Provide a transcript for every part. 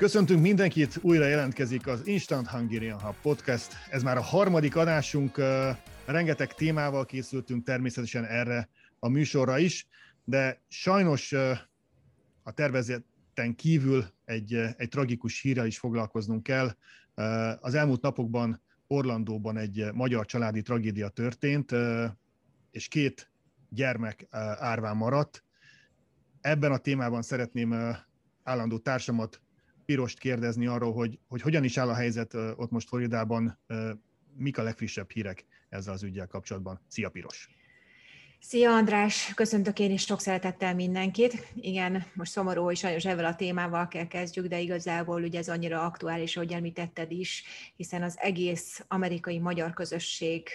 Köszöntünk mindenkit, újra jelentkezik az Instant Hungarian Hub Podcast. Ez már a harmadik adásunk, rengeteg témával készültünk természetesen erre a műsorra is, de sajnos a tervezeten kívül egy, egy tragikus hírrel is foglalkoznunk kell. Az elmúlt napokban Orlandóban egy magyar családi tragédia történt, és két gyermek árván maradt. Ebben a témában szeretném állandó társamat, Pirost kérdezni arról, hogy, hogy hogyan is áll a helyzet ott most Floridában, mik a legfrissebb hírek ezzel az ügyel kapcsolatban. Szia Piros! Szia András, köszöntök én is sok szeretettel mindenkit. Igen, most szomorú, hogy sajnos ezzel a témával kell kezdjük, de igazából ugye ez annyira aktuális, ahogy említetted is, hiszen az egész amerikai magyar közösség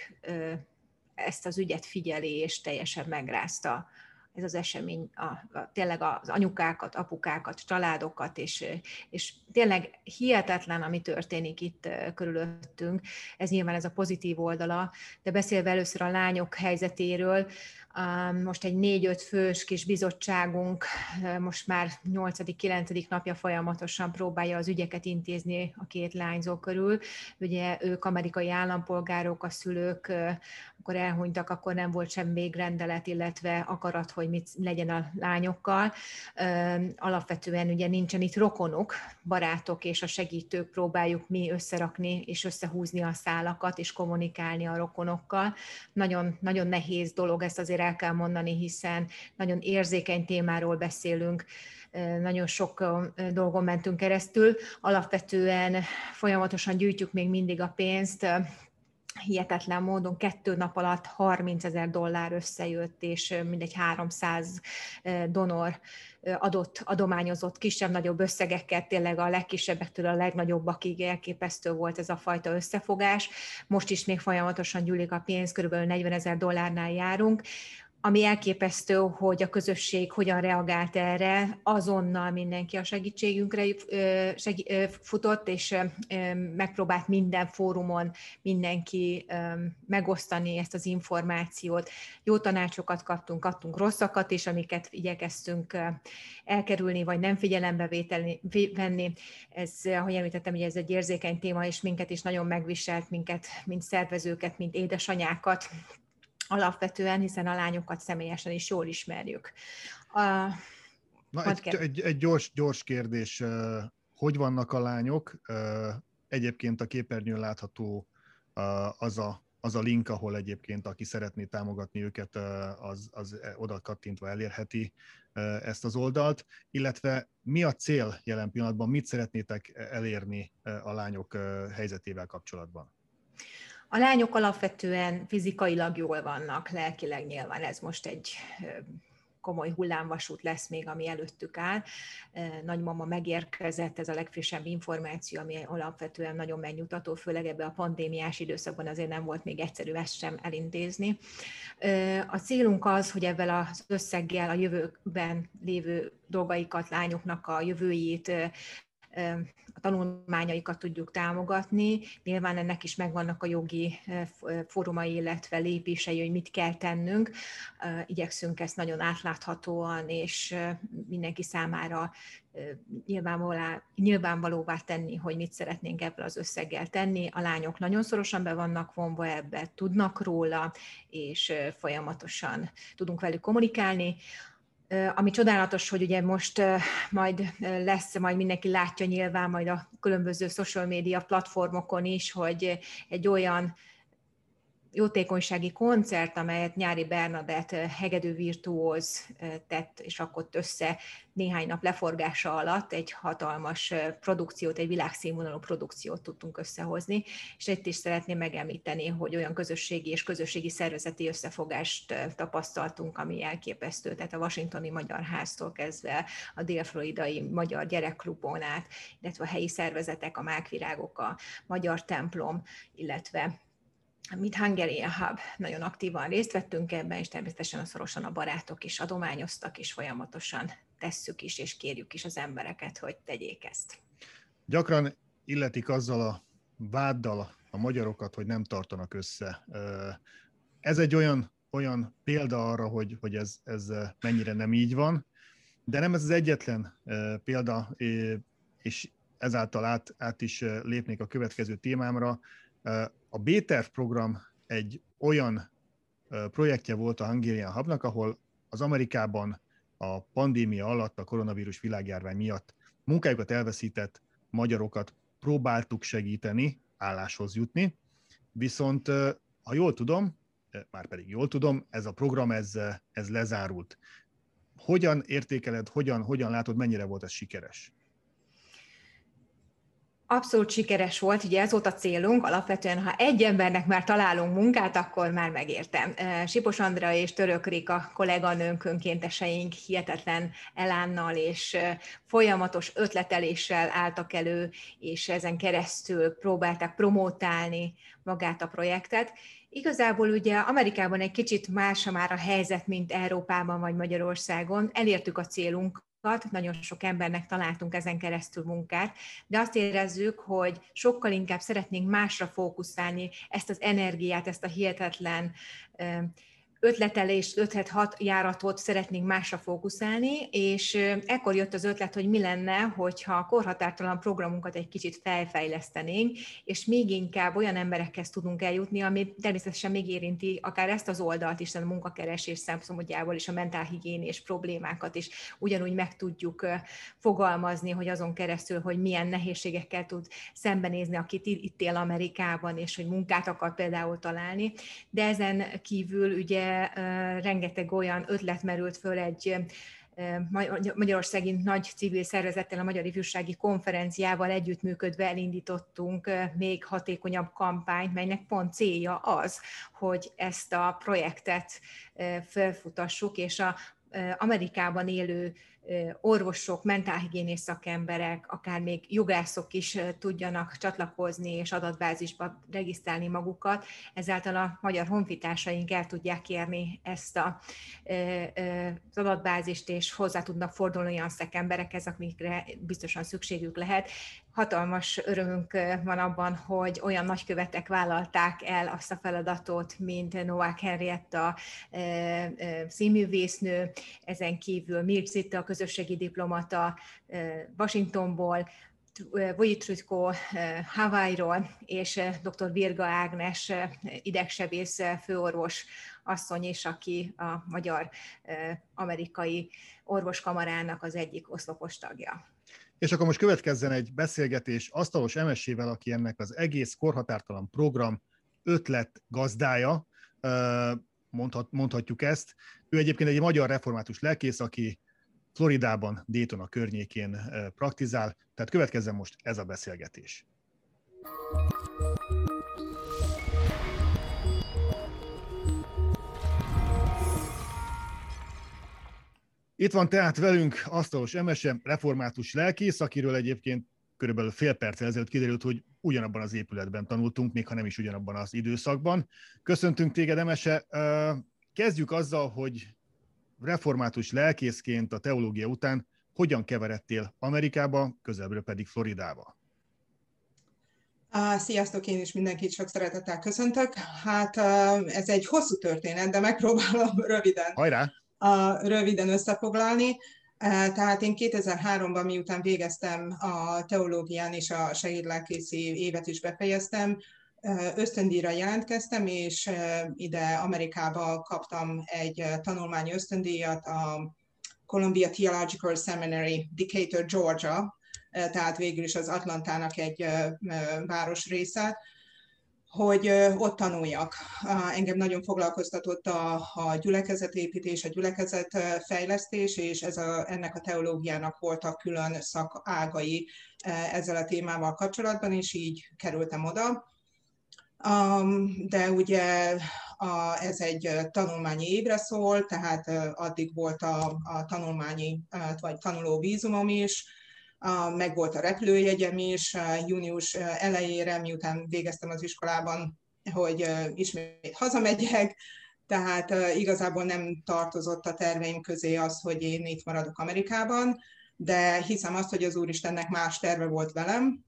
ezt az ügyet figyeli, és teljesen megrázta ez az esemény a, a, tényleg az anyukákat, apukákat, családokat, és, és tényleg hihetetlen, ami történik itt körülöttünk. Ez nyilván ez a pozitív oldala, de beszélve először a lányok helyzetéről, most egy négy-öt fős kis bizottságunk most már 8.-9. napja folyamatosan próbálja az ügyeket intézni a két lányzó körül. Ugye ők amerikai állampolgárok, a szülők, akkor elhunytak, akkor nem volt sem még rendelet, illetve akarat, hogy mit legyen a lányokkal. Alapvetően ugye nincsen itt rokonuk, barátok és a segítők próbáljuk mi összerakni és összehúzni a szálakat és kommunikálni a rokonokkal. Nagyon, nagyon nehéz dolog ezt azért el kell mondani, hiszen nagyon érzékeny témáról beszélünk, nagyon sok dolgon mentünk keresztül. Alapvetően folyamatosan gyűjtjük még mindig a pénzt, hihetetlen módon kettő nap alatt 30 ezer dollár összejött, és mindegy 300 donor adott, adományozott kisebb-nagyobb összegeket, tényleg a legkisebbektől a legnagyobbakig elképesztő volt ez a fajta összefogás. Most is még folyamatosan gyűlik a pénz, körülbelül 40 ezer dollárnál járunk ami elképesztő, hogy a közösség hogyan reagált erre, azonnal mindenki a segítségünkre segí, futott, és megpróbált minden fórumon mindenki megosztani ezt az információt. Jó tanácsokat kaptunk, kaptunk rosszakat is, amiket igyekeztünk elkerülni, vagy nem figyelembe venni. Ez, ahogy említettem, hogy ez egy érzékeny téma, és minket is nagyon megviselt, minket, mint szervezőket, mint édesanyákat, alapvetően, hiszen a lányokat személyesen is jól ismerjük. A, Na, egy, egy, egy gyors, gyors kérdés. Hogy vannak a lányok? Egyébként a képernyőn látható az a, az a link, ahol egyébként aki szeretné támogatni őket, az, az oda kattintva elérheti ezt az oldalt, illetve mi a cél jelen pillanatban, mit szeretnétek elérni a lányok helyzetével kapcsolatban? A lányok alapvetően fizikailag jól vannak, lelkileg nyilván ez most egy komoly hullámvasút lesz még, ami előttük áll. Nagymama megérkezett, ez a legfrissebb információ, ami alapvetően nagyon megnyugtató, főleg ebbe a pandémiás időszakban azért nem volt még egyszerű ezt sem elintézni. A célunk az, hogy ebben az összeggel a jövőben lévő dolgaikat, lányoknak a jövőjét a tanulmányaikat tudjuk támogatni. Nyilván ennek is megvannak a jogi fórumai, illetve lépései, hogy mit kell tennünk. Igyekszünk ezt nagyon átláthatóan és mindenki számára nyilvánvalóvá tenni, hogy mit szeretnénk ebből az összeggel tenni. A lányok nagyon szorosan be vannak vonva ebbe, tudnak róla, és folyamatosan tudunk velük kommunikálni. Ami csodálatos, hogy ugye most majd lesz, majd mindenki látja nyilván majd a különböző social media platformokon is, hogy egy olyan jótékonysági koncert, amelyet Nyári Bernadett hegedű virtuóz tett, és rakott össze néhány nap leforgása alatt egy hatalmas produkciót, egy világszínvonalú produkciót tudtunk összehozni, és itt is szeretném megemlíteni, hogy olyan közösségi és közösségi szervezeti összefogást tapasztaltunk, ami elképesztő, tehát a Washingtoni Magyar Háztól kezdve a Dél-Floridai Magyar Gyerekklubon át, illetve a helyi szervezetek, a Mákvirágok, a Magyar Templom, illetve mint Hungarian Hub nagyon aktívan részt vettünk ebben, és természetesen szorosan a barátok is adományoztak, és folyamatosan tesszük is, és kérjük is az embereket, hogy tegyék ezt. Gyakran illetik azzal a váddal a magyarokat, hogy nem tartanak össze. Ez egy olyan, olyan példa arra, hogy, hogy ez, ez mennyire nem így van, de nem ez az egyetlen példa, és ezáltal át, át is lépnék a következő témámra. A BTERV program egy olyan projektje volt a Hungarian Hubnak, ahol az Amerikában a pandémia alatt, a koronavírus világjárvány miatt munkájukat elveszített magyarokat próbáltuk segíteni álláshoz jutni, viszont ha jól tudom, már pedig jól tudom, ez a program ez, ez lezárult. Hogyan értékeled, hogyan, hogyan látod, mennyire volt ez sikeres? Abszolút sikeres volt, ugye ez volt a célunk, alapvetően ha egy embernek már találunk munkát, akkor már megértem. Sipos Andra és Török Rika kolléganőnk, önkénteseink hihetetlen elánnal és folyamatos ötleteléssel álltak elő, és ezen keresztül próbálták promótálni magát a projektet. Igazából ugye Amerikában egy kicsit más már a helyzet, mint Európában vagy Magyarországon. Elértük a célunk, nagyon sok embernek találtunk ezen keresztül munkát, de azt érezzük, hogy sokkal inkább szeretnénk másra fókuszálni ezt az energiát, ezt a hihetetlen ötletelés, 5-6 járatot szeretnénk másra fókuszálni, és ekkor jött az ötlet, hogy mi lenne, hogyha a korhatártalan programunkat egy kicsit felfejlesztenénk, és még inkább olyan emberekhez tudunk eljutni, ami természetesen még érinti akár ezt az oldalt is, a munkakeresés szempontjából is, a mentálhigiénés problémákat is ugyanúgy meg tudjuk fogalmazni, hogy azon keresztül, hogy milyen nehézségekkel tud szembenézni, akit itt él Amerikában, és hogy munkát akar például találni. De ezen kívül ugye rengeteg olyan ötlet merült föl egy Magyarországi nagy civil szervezettel, a Magyar Ifjúsági Konferenciával együttműködve elindítottunk még hatékonyabb kampányt, melynek pont célja az, hogy ezt a projektet felfutassuk, és a Amerikában élő orvosok, mentálhigiénész szakemberek, akár még jogászok is tudjanak csatlakozni és adatbázisba regisztrálni magukat, ezáltal a magyar honfitársaink el tudják kérni ezt a, az adatbázist, és hozzá tudnak fordulni olyan szakemberekhez, amikre biztosan szükségük lehet. Hatalmas örömünk van abban, hogy olyan nagykövetek vállalták el azt a feladatot, mint Novák Henrietta színművésznő, ezen kívül Mircit, a közösségi diplomata Washingtonból, Vojtrutko Hawaii-ról, és dr. Virga Ágnes idegsebész főorvos asszony is, aki a Magyar Amerikai Orvoskamarának az egyik oszlopos tagja. És akkor most következzen egy beszélgetés asztalos emesével, aki ennek az egész korhatártalan program ötlet gazdája, mondhat, mondhatjuk ezt. Ő egyébként egy magyar református lelkész, aki Floridában, Daytona környékén praktizál, tehát következzen most ez a beszélgetés. Itt van tehát velünk asztalos Emese, református lelkész, akiről egyébként körülbelül fél perc ezelőtt kiderült, hogy ugyanabban az épületben tanultunk, még ha nem is ugyanabban az időszakban. Köszöntünk téged, Emese. Kezdjük azzal, hogy református lelkészként a teológia után hogyan keveredtél Amerikába, közelből pedig Floridába? Sziasztok, én is mindenkit sok szeretettel köszöntök. Hát ez egy hosszú történet, de megpróbálom röviden. Hajrá! röviden összefoglalni. Tehát én 2003-ban, miután végeztem a teológián és a segédlelkészi évet is befejeztem, ösztöndíjra jelentkeztem, és ide Amerikába kaptam egy tanulmányi ösztöndíjat a Columbia Theological Seminary, Decatur, Georgia, tehát végül is az Atlantának egy város része, hogy ott tanuljak. Engem nagyon foglalkoztatott a, a gyülekezetépítés, a gyülekezetfejlesztés, és ez a, ennek a teológiának voltak külön szakágai ezzel a témával kapcsolatban, és így kerültem oda. De ugye a, ez egy tanulmányi évre szól, tehát addig volt a, a tanulmányi vagy tanuló vízumom is, meg volt a repülőjegyem is június elejére, miután végeztem az iskolában, hogy ismét hazamegyek, tehát igazából nem tartozott a terveim közé az, hogy én itt maradok Amerikában, de hiszem azt, hogy az Úristennek más terve volt velem,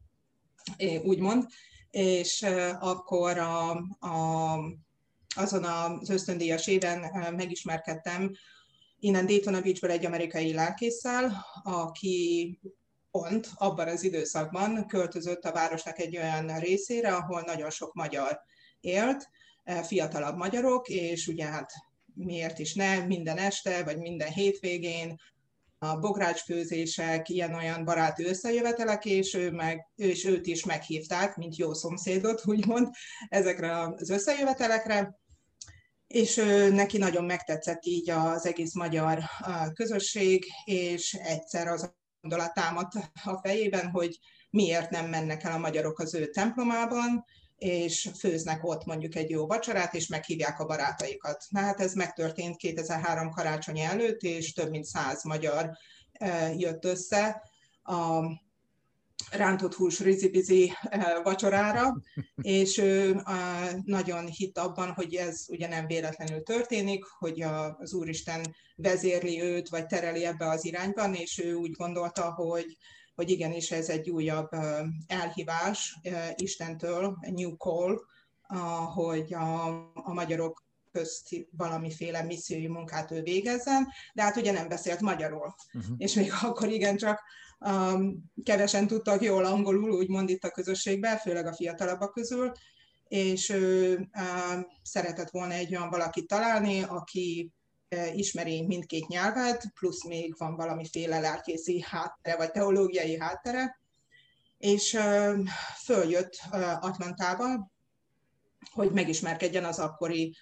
úgymond, és akkor a, a, azon az ösztöndíjas éven megismerkedtem innen Daytona Beachből egy amerikai lelkésszel, aki pont abban az időszakban költözött a városnak egy olyan részére, ahol nagyon sok magyar élt, fiatalabb magyarok, és ugye hát miért is ne, minden este, vagy minden hétvégén a bográcsfőzések, ilyen-olyan baráti összejövetelek, és, ő meg, és őt is meghívták, mint jó szomszédot, úgymond, ezekre az összejövetelekre, és neki nagyon megtetszett így az egész magyar közösség, és egyszer az gondolat támadt a fejében, hogy miért nem mennek el a magyarok az ő templomában, és főznek ott mondjuk egy jó vacsorát, és meghívják a barátaikat. Na hát ez megtörtént 2003 karácsony előtt, és több mint száz magyar e, jött össze a rántott hús rizibizi e, vacsorára, és ő nagyon hitt abban, hogy ez ugye nem véletlenül történik, hogy az Úristen vezérli őt, vagy tereli ebbe az irányban, és ő úgy gondolta, hogy hogy igenis ez egy újabb elhívás Istentől, new call, hogy a, a magyarok közt valamiféle missziói munkát ő végezzen, de hát ugye nem beszélt magyarul. Uh-huh. És még akkor igencsak um, kevesen tudtak jól angolul, úgymond itt a közösségben, főleg a fiatalabbak közül, és ő um, szeretett volna egy olyan valakit találni, aki ismeri mindkét nyelvet, plusz még van valamiféle lelkészi háttere, vagy teológiai háttere, és följött Atlantába, hogy megismerkedjen az akkori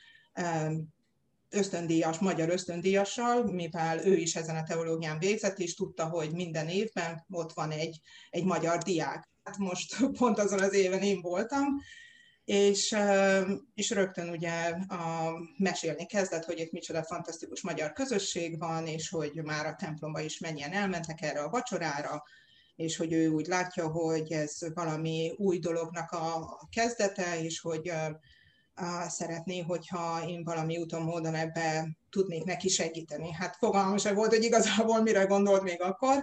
ösztöndíjas, magyar ösztöndíjassal, mivel ő is ezen a teológián végzett, és tudta, hogy minden évben ott van egy, egy magyar diák. Hát most pont azon az éven én voltam, és, és rögtön ugye a, mesélni kezdett, hogy itt micsoda fantasztikus magyar közösség van, és hogy már a templomba is mennyien elmentek erre a vacsorára, és hogy ő úgy látja, hogy ez valami új dolognak a kezdete, és hogy szeretné, hogyha én valami úton, módon ebbe tudnék neki segíteni. Hát fogalmam sem volt, hogy igazából mire gondolt még akkor,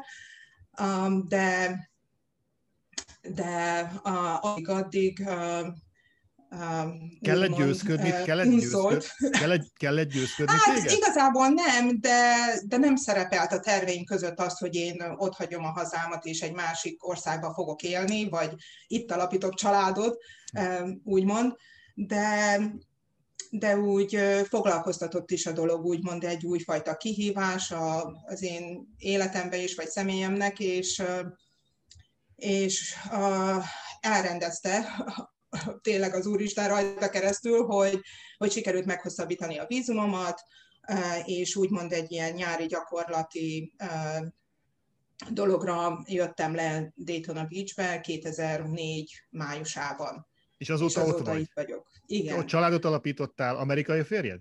de, de addig, addig kell egy győzködni, kell egy győzködni, kell egy, kell egy győzködni Hát téged? igazából nem, de, de nem szerepelt a terveink között az, hogy én ott hagyom a hazámat, és egy másik országba fogok élni, vagy itt alapítok családot, úgymond, de, de úgy foglalkoztatott is a dolog, úgymond egy újfajta kihívás az én életembe is, vagy személyemnek, és, és elrendezte tényleg az Úristen rajta keresztül, hogy, hogy sikerült meghosszabbítani a vízumomat, és úgymond egy ilyen nyári gyakorlati dologra jöttem le Daytona Beachbe 2004 májusában. És azóta, és azóta ott vagy? itt vagyok. Igen. Ott családot alapítottál, amerikai férjed?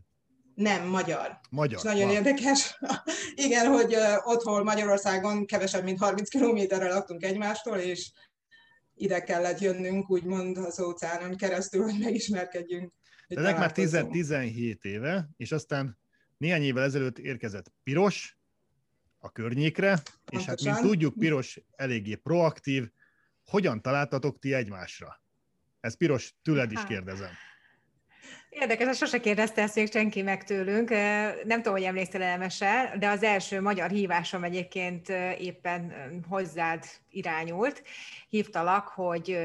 Nem, magyar. Magyar. És nagyon van. érdekes. Igen, hogy otthon Magyarországon kevesebb, mint 30 kilométerre laktunk egymástól, és ide kellett jönnünk, úgymond az óceánon keresztül, hogy megismerkedjünk. De ezek már 10-17 éve, és aztán néhány évvel ezelőtt érkezett Piros a környékre, Pontosan. és hát mint tudjuk, Piros eléggé proaktív. Hogyan találtatok ti egymásra? Ez Piros, tőled is hát. kérdezem. Érdekes, sose kérdezte ezt még senki meg tőlünk. Nem tudom, hogy emlékszel elmese, de az első magyar hívásom egyébként éppen hozzád irányult. Hívtalak, hogy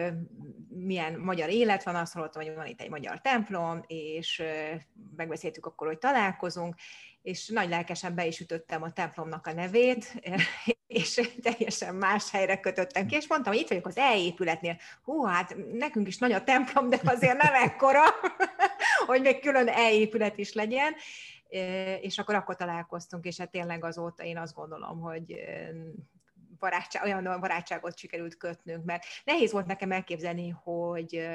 milyen magyar élet van, azt hallottam, hogy van itt egy magyar templom, és megbeszéltük akkor, hogy találkozunk, és nagy lelkesen be is ütöttem a templomnak a nevét, és teljesen más helyre kötöttem ki, és mondtam, hogy itt vagyok az E-épületnél. Hú, hát nekünk is nagy a templom, de azért nem ekkora, hogy még külön E-épület is legyen. És akkor akkor találkoztunk, és hát tényleg azóta én azt gondolom, hogy barátság, olyan barátságot sikerült kötnünk, mert nehéz volt nekem elképzelni, hogy,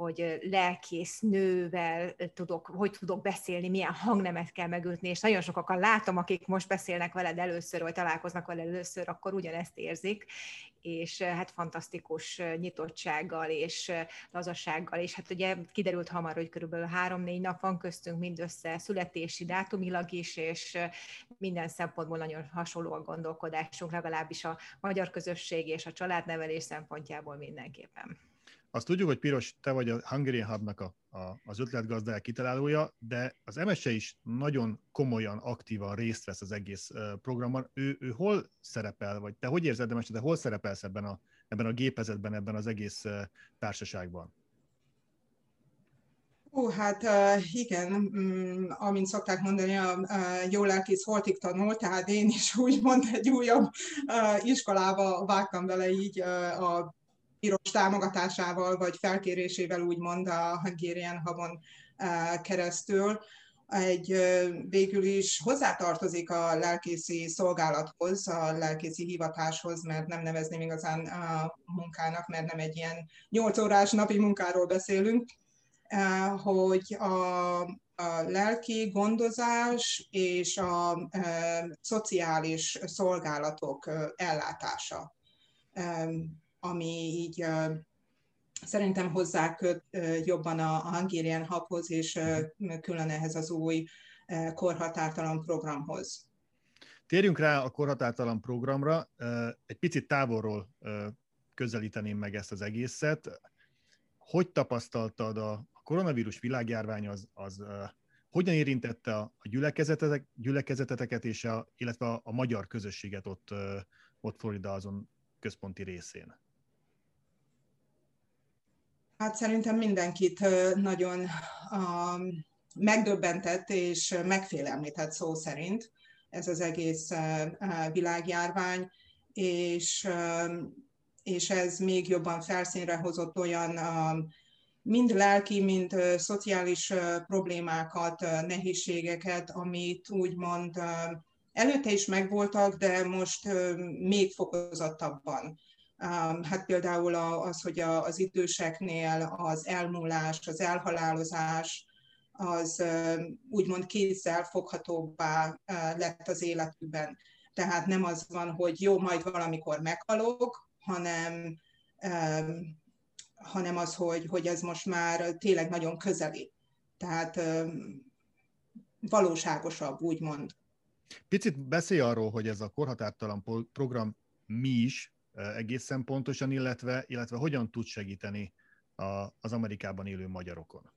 hogy lelkész nővel tudok, hogy tudok beszélni, milyen hangnemet kell megütni, és nagyon sokakkal látom, akik most beszélnek veled először, vagy találkoznak veled először, akkor ugyanezt érzik, és hát fantasztikus nyitottsággal és lazassággal, és hát ugye kiderült hamar, hogy körülbelül három-négy nap van köztünk mindössze születési dátumilag is, és minden szempontból nagyon hasonló a gondolkodásunk, legalábbis a magyar közösség és a családnevelés szempontjából mindenképpen. Azt tudjuk, hogy Piros, te vagy a Hungarian Hubnak a, a, az ötletgazdája, kitalálója, de az MSE is nagyon komolyan, aktívan részt vesz az egész programban. Ő, ő hol szerepel, vagy te hogy érzed, MSE, de hol szerepelsz ebben a, ebben a gépezetben, ebben az egész társaságban? Ó, hát igen, mm, amint szokták mondani, a jó lelkész holtig tanul, tehát én is úgymond egy újabb iskolába vágtam bele így a piros támogatásával, vagy felkérésével úgymond a Hungarian Hubon keresztül. Egy végül is hozzátartozik a lelkészi szolgálathoz, a lelkészi hivatáshoz, mert nem nevezném igazán a munkának, mert nem egy ilyen 8 órás napi munkáról beszélünk, hogy a, a lelki gondozás és a, a szociális szolgálatok ellátása, ami így szerintem hozzáköt jobban a Hungarian Hubhoz és külön ehhez az új korhatártalan programhoz. Térjünk rá a korhatártalan programra. Egy picit távolról közelíteném meg ezt az egészet. Hogy tapasztaltad a koronavírus világjárvány az, az hogyan érintette a gyülekezetetek, gyülekezeteteket, és a, illetve a, a magyar közösséget ott, ott Florida azon központi részén? Hát szerintem mindenkit nagyon megdöbbentett és megfélemlített szó szerint ez az egész világjárvány, és, és ez még jobban felszínre hozott olyan mind lelki, mind szociális problémákat, nehézségeket, amit úgymond előtte is megvoltak, de most még fokozottabban Hát például az, hogy az időseknél az elmúlás, az elhalálozás, az úgymond kézzel foghatóbbá lett az életükben. Tehát nem az van, hogy jó, majd valamikor meghalok, hanem, hanem az, hogy, hogy ez most már tényleg nagyon közeli. Tehát valóságosabb, úgymond. Picit beszélj arról, hogy ez a korhatártalan program mi is, egészen pontosan, illetve, illetve hogyan tud segíteni a, az Amerikában élő magyarokon?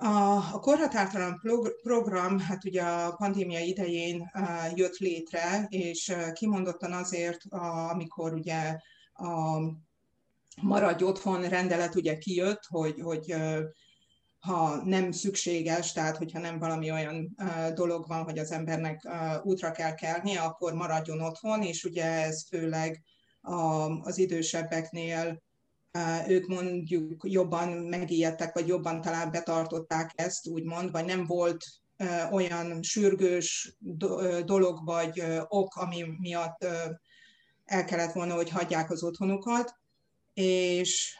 A, a korhatártalan program, hát ugye a pandémia idején jött létre, és kimondottan azért, amikor ugye a maradj otthon rendelet ugye kijött, hogy, hogy ha nem szükséges, tehát hogyha nem valami olyan dolog van, hogy az embernek útra kell kelnie, akkor maradjon otthon, és ugye ez főleg az idősebbeknél ők mondjuk jobban megijedtek, vagy jobban talán betartották ezt, úgymond, vagy nem volt olyan sürgős dolog vagy ok, ami miatt el kellett volna, hogy hagyják az otthonukat, és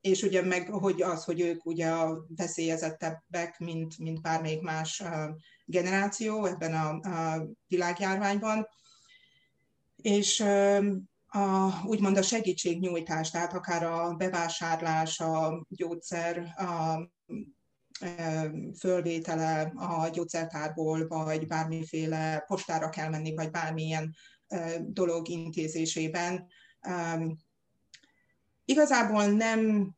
és ugye meg hogy az, hogy ők ugye a veszélyezettebbek, mint, mint bármelyik más generáció ebben a, a világjárványban. És a, úgymond a segítségnyújtás, tehát akár a bevásárlás, a gyógyszer, a fölvétele a gyógyszertárból, vagy bármiféle postára kell menni, vagy bármilyen dolog intézésében Igazából nem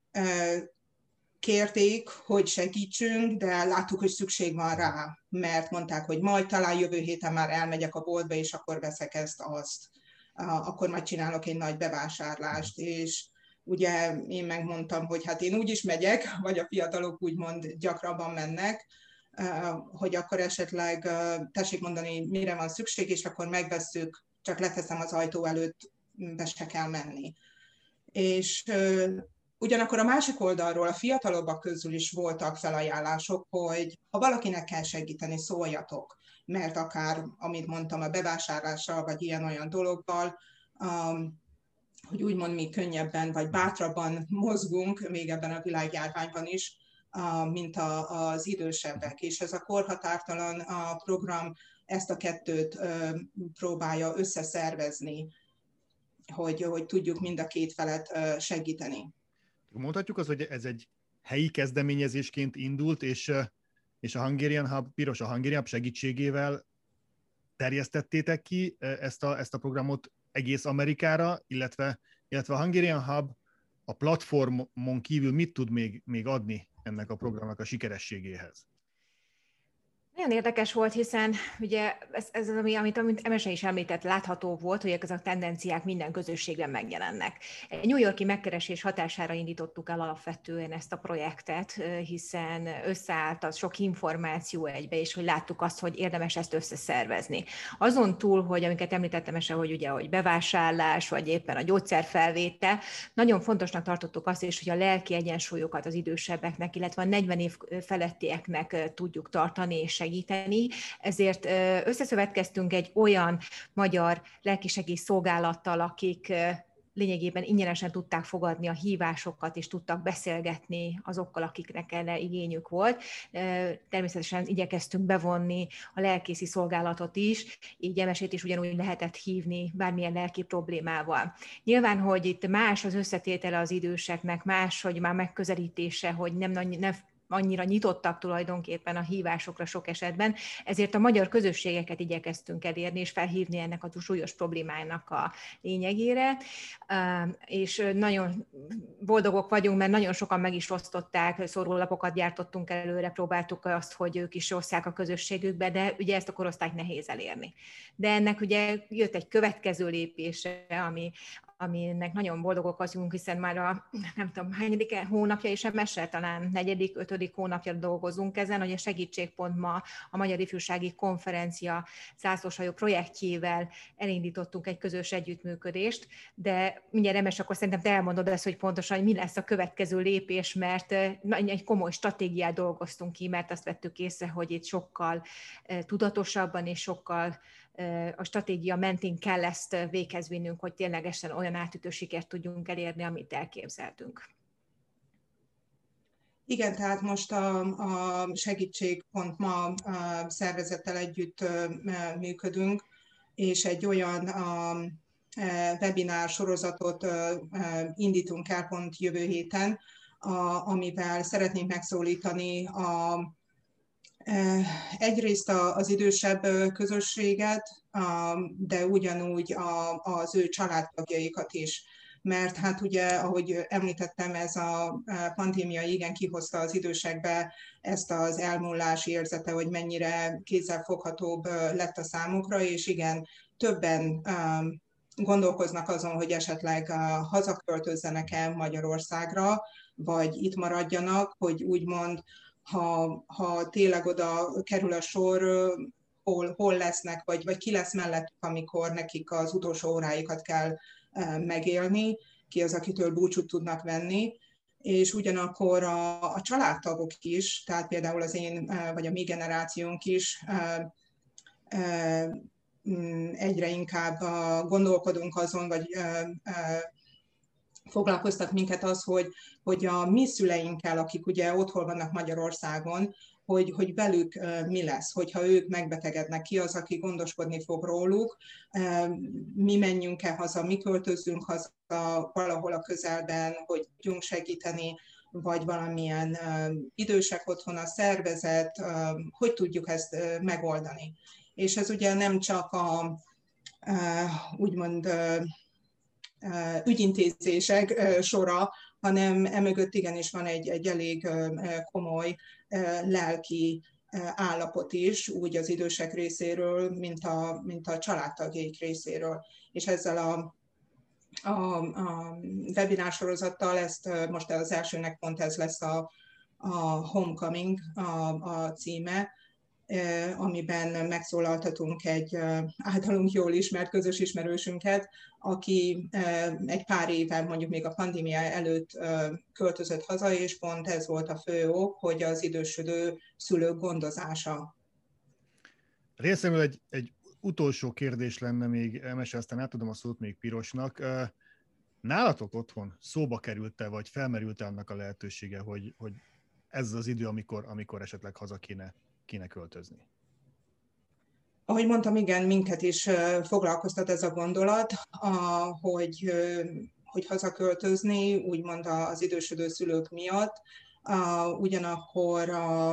kérték, hogy segítsünk, de láttuk, hogy szükség van rá, mert mondták, hogy majd talán jövő héten már elmegyek a boltba, és akkor veszek ezt, azt. Akkor majd csinálok egy nagy bevásárlást, és ugye én megmondtam, hogy hát én úgy is megyek, vagy a fiatalok úgymond gyakrabban mennek, hogy akkor esetleg tessék mondani, mire van szükség, és akkor megvesszük, csak leteszem az ajtó előtt, be se kell menni és Ugyanakkor a másik oldalról a fiatalobbak közül is voltak felajánlások, hogy ha valakinek kell segíteni, szóljatok, mert akár, amit mondtam, a bevásárlással, vagy ilyen-olyan dologgal, um, hogy úgymond mi könnyebben, vagy bátrabban mozgunk, még ebben a világjárványban is, uh, mint a, az idősebbek. És ez a korhatártalan a program ezt a kettőt uh, próbálja összeszervezni hogy, hogy tudjuk mind a két felet segíteni. Mondhatjuk az, hogy ez egy helyi kezdeményezésként indult, és, és a Hungarian Hub, Piros a Hungarian Hub segítségével terjesztettétek ki ezt a, ezt a programot egész Amerikára, illetve, illetve a Hungarian Hub a platformon kívül mit tud még, még adni ennek a programnak a sikerességéhez? Nagyon érdekes volt, hiszen ugye ez, ez az, ami, amit, amit Emese is említett, látható volt, hogy ezek a tendenciák minden közösségben megjelennek. Egy New Yorki megkeresés hatására indítottuk el alapvetően ezt a projektet, hiszen összeállt az sok információ egybe, és hogy láttuk azt, hogy érdemes ezt összeszervezni. Azon túl, hogy amiket említettem Ese, hogy ugye, hogy bevásárlás, vagy éppen a gyógyszerfelvétel, nagyon fontosnak tartottuk azt is, hogy a lelki egyensúlyokat az idősebbeknek, illetve a 40 év felettieknek tudjuk tartani, és segíteni, ezért összeszövetkeztünk egy olyan magyar lelkisegély szolgálattal, akik lényegében ingyenesen tudták fogadni a hívásokat, és tudtak beszélgetni azokkal, akiknek erre igényük volt. Természetesen igyekeztünk bevonni a lelkészi szolgálatot is, így emesét is ugyanúgy lehetett hívni bármilyen lelki problémával. Nyilván, hogy itt más az összetétele az időseknek, más, hogy már megközelítése, hogy nem, nem annyira nyitottak tulajdonképpen a hívásokra sok esetben, ezért a magyar közösségeket igyekeztünk elérni, és felhívni ennek a súlyos problémának a lényegére, és nagyon boldogok vagyunk, mert nagyon sokan meg is osztották, szórólapokat gyártottunk előre, próbáltuk azt, hogy ők is osszák a közösségükbe, de ugye ezt a korosztályt nehéz elérni. De ennek ugye jött egy következő lépése, ami, aminek nagyon boldogok vagyunk, hiszen már a nem tudom, hányadik hónapja és mese, talán negyedik, ötödik hónapja dolgozunk ezen, hogy a segítségpont ma a Magyar Ifjúsági Konferencia zászlósajó projektjével elindítottunk egy közös együttműködést, de mindjárt Emes, akkor szerintem te elmondod ezt, hogy pontosan hogy mi lesz a következő lépés, mert egy komoly stratégiát dolgoztunk ki, mert azt vettük észre, hogy itt sokkal tudatosabban és sokkal a stratégia mentén kell ezt véghez vinnünk, hogy ténylegesen olyan átütő sikert tudjunk elérni, amit elképzeltünk. Igen, tehát most a, a segítségpont ma a szervezettel együtt működünk, és egy olyan a, webinár sorozatot indítunk el pont jövő héten, a, amivel szeretnénk megszólítani a Egyrészt az idősebb közösséget, de ugyanúgy az ő családtagjaikat is. Mert hát ugye, ahogy említettem, ez a pandémia igen kihozta az idősekbe ezt az elmúlás érzete, hogy mennyire kézzelfoghatóbb lett a számukra, és igen, többen gondolkoznak azon, hogy esetleg hazaköltözzenek el Magyarországra, vagy itt maradjanak, hogy úgymond ha, ha tényleg oda kerül a sor, hol, hol lesznek, vagy, vagy ki lesz mellettük, amikor nekik az utolsó óráikat kell megélni, ki az, akitől búcsút tudnak venni, és ugyanakkor a, a családtagok is, tehát például az én, vagy a mi generációnk is egyre inkább gondolkodunk azon, vagy foglalkoztat minket az, hogy, hogy a mi szüleinkkel, akik ugye otthon vannak Magyarországon, hogy, hogy velük mi lesz, hogyha ők megbetegednek, ki az, aki gondoskodni fog róluk, mi menjünk-e haza, mi költözzünk haza valahol a közelben, hogy tudjunk segíteni, vagy valamilyen idősek otthon a szervezet, hogy tudjuk ezt megoldani. És ez ugye nem csak a úgymond ügyintézések sora, hanem emögött igenis van egy, egy elég komoly lelki állapot is, úgy az idősek részéről, mint a, mint a családtagjaik részéről. És ezzel a, a, a webinár ezt most az elsőnek pont ez lesz a, a Homecoming a, a címe, amiben megszólaltatunk egy általunk jól ismert közös ismerősünket, aki egy pár éve, mondjuk még a pandémia előtt költözött haza, és pont ez volt a fő ok, hogy az idősödő szülők gondozása. Részemről egy, egy utolsó kérdés lenne még, Emese, aztán átadom a szót még Pirosnak. Nálatok otthon szóba került-e, vagy felmerült-e annak a lehetősége, hogy, hogy ez az idő, amikor, amikor esetleg haza kéne kéne költözni? Ahogy mondtam, igen, minket is foglalkoztat ez a gondolat, hogy, hogy hazaköltözni, úgymond az idősödő szülők miatt. Ugyanakkor a,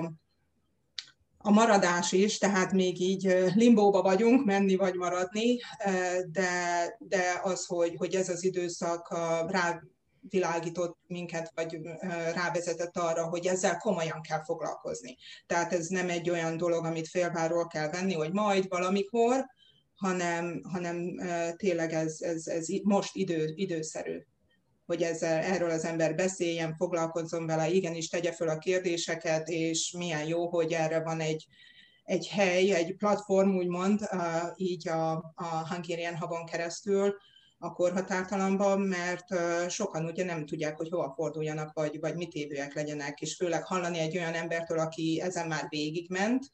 a maradás is, tehát még így limbóba vagyunk, menni vagy maradni, de, de az, hogy, hogy ez az időszak rá világított minket, vagy rávezetett arra, hogy ezzel komolyan kell foglalkozni. Tehát ez nem egy olyan dolog, amit félváról kell venni, hogy majd valamikor, hanem, hanem tényleg ez, ez, ez most idő, időszerű hogy ezzel, erről az ember beszéljen, foglalkozzon vele, igenis tegye föl a kérdéseket, és milyen jó, hogy erre van egy, egy hely, egy platform, úgymond, így a, a Hungarian Hubon keresztül, a korhatártalanban, mert sokan ugye nem tudják, hogy hova forduljanak, vagy, vagy mit évőek legyenek, és főleg hallani egy olyan embertől, aki ezen már végigment,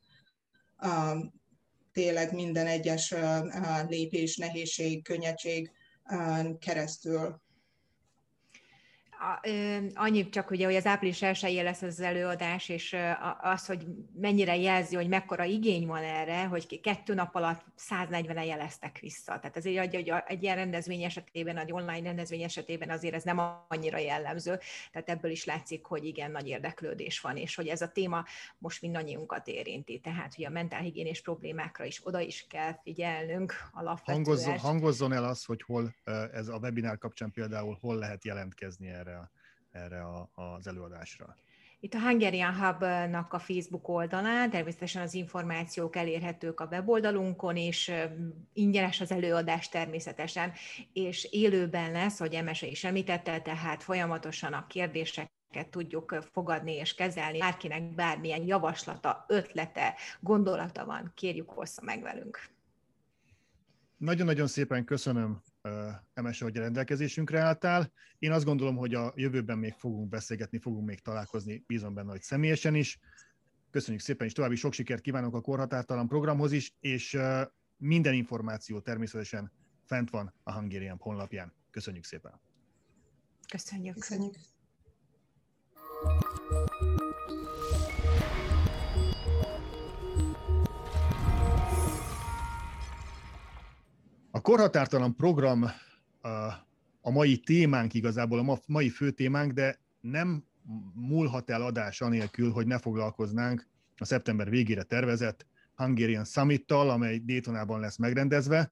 tényleg minden egyes lépés, nehézség, könnyedség keresztül annyi csak ugye, hogy az április 1 lesz az előadás, és az, hogy mennyire jelzi, hogy mekkora igény van erre, hogy kettő nap alatt 140-en jeleztek vissza. Tehát azért egy, egy ilyen rendezvény esetében, egy online rendezvény esetében azért ez nem annyira jellemző. Tehát ebből is látszik, hogy igen, nagy érdeklődés van, és hogy ez a téma most mindannyiunkat érinti. Tehát, hogy a mentálhigiénés problémákra is oda is kell figyelnünk alapvetően. Hangozzon, hangozzon el az, hogy hol ez a webinár kapcsán például hol lehet jelentkezni erre erre, erre a, az előadásra. Itt a Hungarian Hub-nak a Facebook oldalán természetesen az információk elérhetők a weboldalunkon, és ingyenes az előadás természetesen, és élőben lesz, hogy Emese is említette, tehát folyamatosan a kérdések tudjuk fogadni és kezelni. Bárkinek bármilyen javaslata, ötlete, gondolata van, kérjük hossza meg velünk. Nagyon-nagyon szépen köszönöm MSE, hogy a rendelkezésünkre álltál. Én azt gondolom, hogy a jövőben még fogunk beszélgetni, fogunk még találkozni, bízom benne, hogy személyesen is. Köszönjük szépen, és további sok sikert kívánok a korhatártalan programhoz is, és minden információ természetesen fent van a Hungarian honlapján. Köszönjük szépen! Köszönjük! Köszönjük! A korhatártalan program a mai témánk igazából, a mai fő témánk, de nem múlhat el adás anélkül, hogy ne foglalkoznánk a szeptember végére tervezett Hungarian Summit-tal, amely Daytonában lesz megrendezve.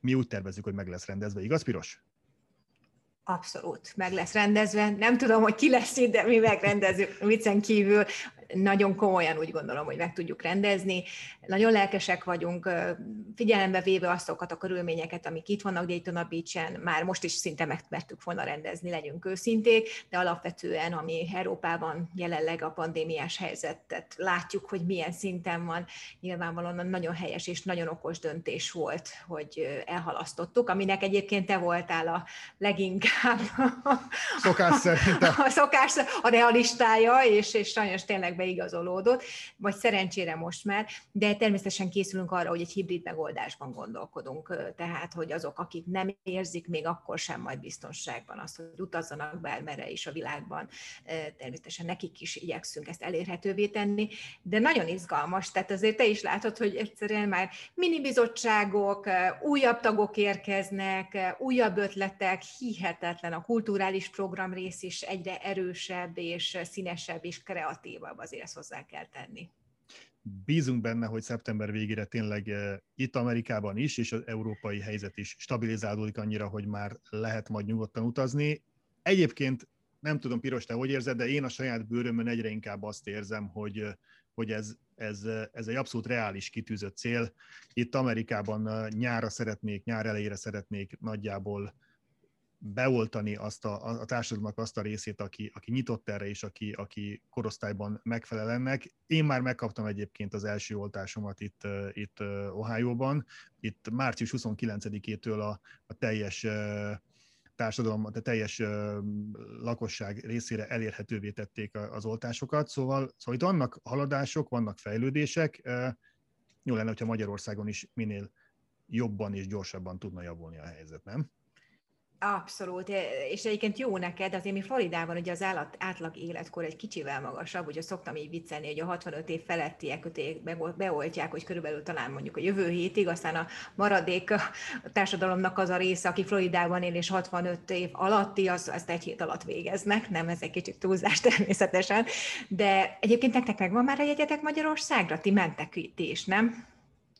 Mi úgy tervezzük, hogy meg lesz rendezve, igaz, Piros? Abszolút, meg lesz rendezve. Nem tudom, hogy ki lesz itt, de mi megrendezünk viccen kívül nagyon komolyan úgy gondolom, hogy meg tudjuk rendezni. Nagyon lelkesek vagyunk, figyelembe véve azokat a körülményeket, amik itt vannak Daytona Beach-en, már most is szinte megmertük volna rendezni, legyünk őszinték, de alapvetően, ami Európában jelenleg a pandémiás helyzetet látjuk, hogy milyen szinten van, nyilvánvalóan nagyon helyes és nagyon okos döntés volt, hogy elhalasztottuk, aminek egyébként te voltál a leginkább szokás szerint a, a, szokás, a realistája, és, és sajnos tényleg beigazolódott, vagy szerencsére most már, de természetesen készülünk arra, hogy egy hibrid megoldásban gondolkodunk, tehát hogy azok, akik nem érzik még akkor sem majd biztonságban azt, hogy utazzanak bármere is a világban, természetesen nekik is igyekszünk ezt elérhetővé tenni, de nagyon izgalmas, tehát azért te is látod, hogy egyszerűen már mini bizottságok, újabb tagok érkeznek, újabb ötletek, hihetetlen a kulturális program rész is egyre erősebb és színesebb és kreatívabb azért ezt hozzá kell tenni. Bízunk benne, hogy szeptember végére tényleg eh, itt Amerikában is, és az európai helyzet is stabilizálódik annyira, hogy már lehet majd nyugodtan utazni. Egyébként nem tudom, Piros, te hogy érzed, de én a saját bőrömön egyre inkább azt érzem, hogy, eh, hogy ez, ez, eh, ez egy abszolút reális kitűzött cél. Itt Amerikában nyára szeretnék, nyár elejére szeretnék nagyjából beoltani azt a, a társadalomnak azt a részét, aki, aki nyitott erre, és aki, aki korosztályban megfelel ennek. Én már megkaptam egyébként az első oltásomat itt, itt Ohio-ban. Itt március 29-től a, a teljes társadalom, a teljes lakosság részére elérhetővé tették az oltásokat. Szóval, szóval itt vannak haladások, vannak fejlődések. Jó lenne, hogyha Magyarországon is minél jobban és gyorsabban tudna javulni a helyzet, nem? Abszolút, és egyébként jó neked, azért mi Floridában ugye az állat, átlag életkor egy kicsivel magasabb, ugye szoktam így viccelni, hogy a 65 év felettiek beoltják, hogy körülbelül talán mondjuk a jövő hétig, aztán a maradék a társadalomnak az a része, aki Floridában él és 65 év alatti, az, azt egy hét alatt végeznek, nem, ez egy kicsit túlzás természetesen, de egyébként nektek megvan már a jegyetek Magyarországra? Ti mentek itt is, nem?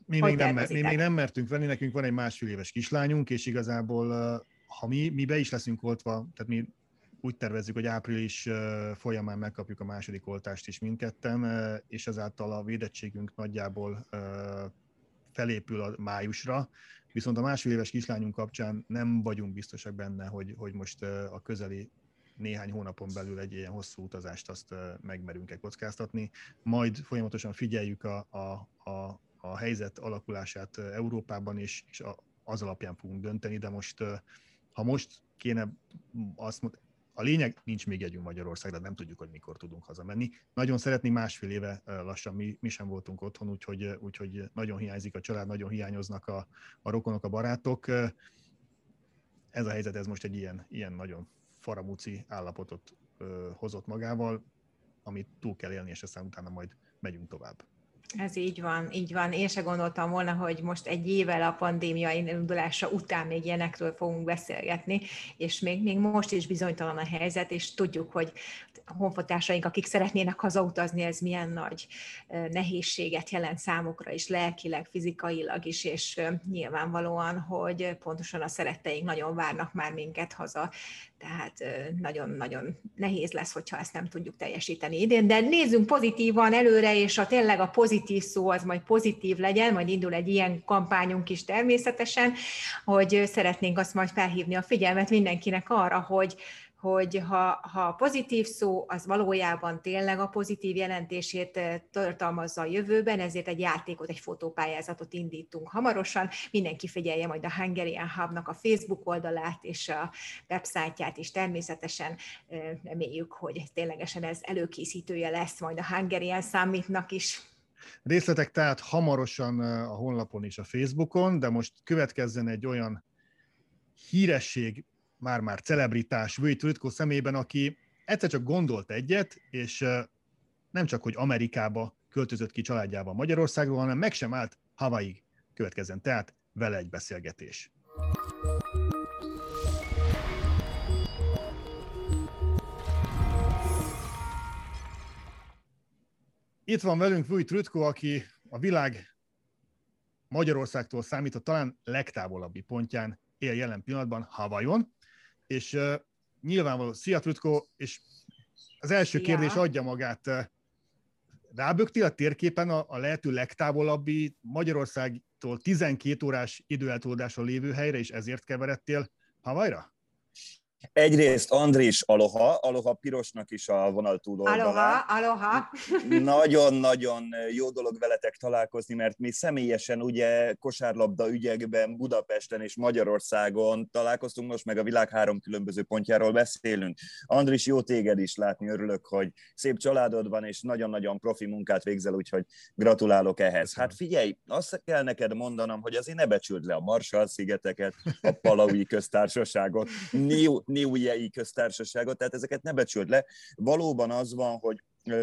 Mi még, nem, mi még nem mertünk venni, nekünk van egy másfél éves kislányunk, és igazából ha mi, mi be is leszünk oltva, tehát mi úgy tervezzük, hogy április folyamán megkapjuk a második oltást is mindketten, és ezáltal a védettségünk nagyjából felépül a májusra, viszont a másfél éves kislányunk kapcsán nem vagyunk biztosak benne, hogy, hogy most a közeli néhány hónapon belül egy ilyen hosszú utazást azt megmerünk-e kockáztatni. Majd folyamatosan figyeljük a, a, a, a helyzet alakulását Európában, és, és az alapján fogunk dönteni, de most ha most kéne azt mondani, a lényeg, nincs még jegyünk Magyarországra, nem tudjuk, hogy mikor tudunk hazamenni. Nagyon szeretni, másfél éve lassan mi, mi sem voltunk otthon, úgyhogy, úgyhogy nagyon hiányzik a család, nagyon hiányoznak a, a rokonok, a barátok. Ez a helyzet, ez most egy ilyen, ilyen nagyon faramúci állapotot hozott magával, amit túl kell élni, és aztán utána majd megyünk tovább. Ez így van, így van. Én se gondoltam volna, hogy most egy évvel a pandémia indulása után még ilyenekről fogunk beszélgetni, és még, még most is bizonytalan a helyzet, és tudjuk, hogy a honfotársaink, akik szeretnének hazautazni, ez milyen nagy nehézséget jelent számukra is, lelkileg, fizikailag is, és nyilvánvalóan, hogy pontosan a szeretteink nagyon várnak már minket haza, tehát nagyon-nagyon nehéz lesz, hogyha ezt nem tudjuk teljesíteni idén, de nézzünk pozitívan előre, és a tényleg a pozitív szó az majd pozitív legyen, majd indul egy ilyen kampányunk is természetesen, hogy szeretnénk azt majd felhívni a figyelmet mindenkinek arra, hogy hogy ha, ha pozitív szó, az valójában tényleg a pozitív jelentését eh, tartalmazza a jövőben, ezért egy játékot, egy fotópályázatot indítunk hamarosan. Mindenki figyelje majd a Hungarian Hubnak a Facebook oldalát és a websájtját is természetesen eh, reméljük, hogy ténylegesen ez előkészítője lesz majd a Hungarian Summitnak is. Részletek tehát hamarosan eh, a honlapon és a Facebookon, de most következzen egy olyan híresség, már-már celebritás Vujt Rütko szemében, aki egyszer csak gondolt egyet, és nem csak, hogy Amerikába költözött ki családjával Magyarországról, hanem meg sem állt Havaig. Következzen tehát vele egy beszélgetés. Itt van velünk Vujt Rütko, aki a világ Magyarországtól számított talán legtávolabbi pontján él jelen pillanatban Havajon, és uh, nyilvánvaló, szia Trutko, és az első Szia. kérdés adja magát. Rábögtél a térképen a, a lehető legtávolabbi Magyarországtól 12 órás időeltolódásra lévő helyre, és ezért keveredtél Havajra? Egyrészt Andris Aloha, Aloha Pirosnak is a vonal túloldalán. Aloha, Aloha. Nagyon-nagyon jó dolog veletek találkozni, mert mi személyesen ugye kosárlabda ügyekben Budapesten és Magyarországon találkoztunk, most meg a világ három különböző pontjáról beszélünk. Andris, jó téged is látni, örülök, hogy szép családod van, és nagyon-nagyon profi munkát végzel, úgyhogy gratulálok ehhez. Hát figyelj, azt kell neked mondanom, hogy azért ne becsüld le a Marshall-szigeteket, a Palaui köztársaságot, New, Niujei köztársaságot, tehát ezeket ne becsüld le. Valóban az van, hogy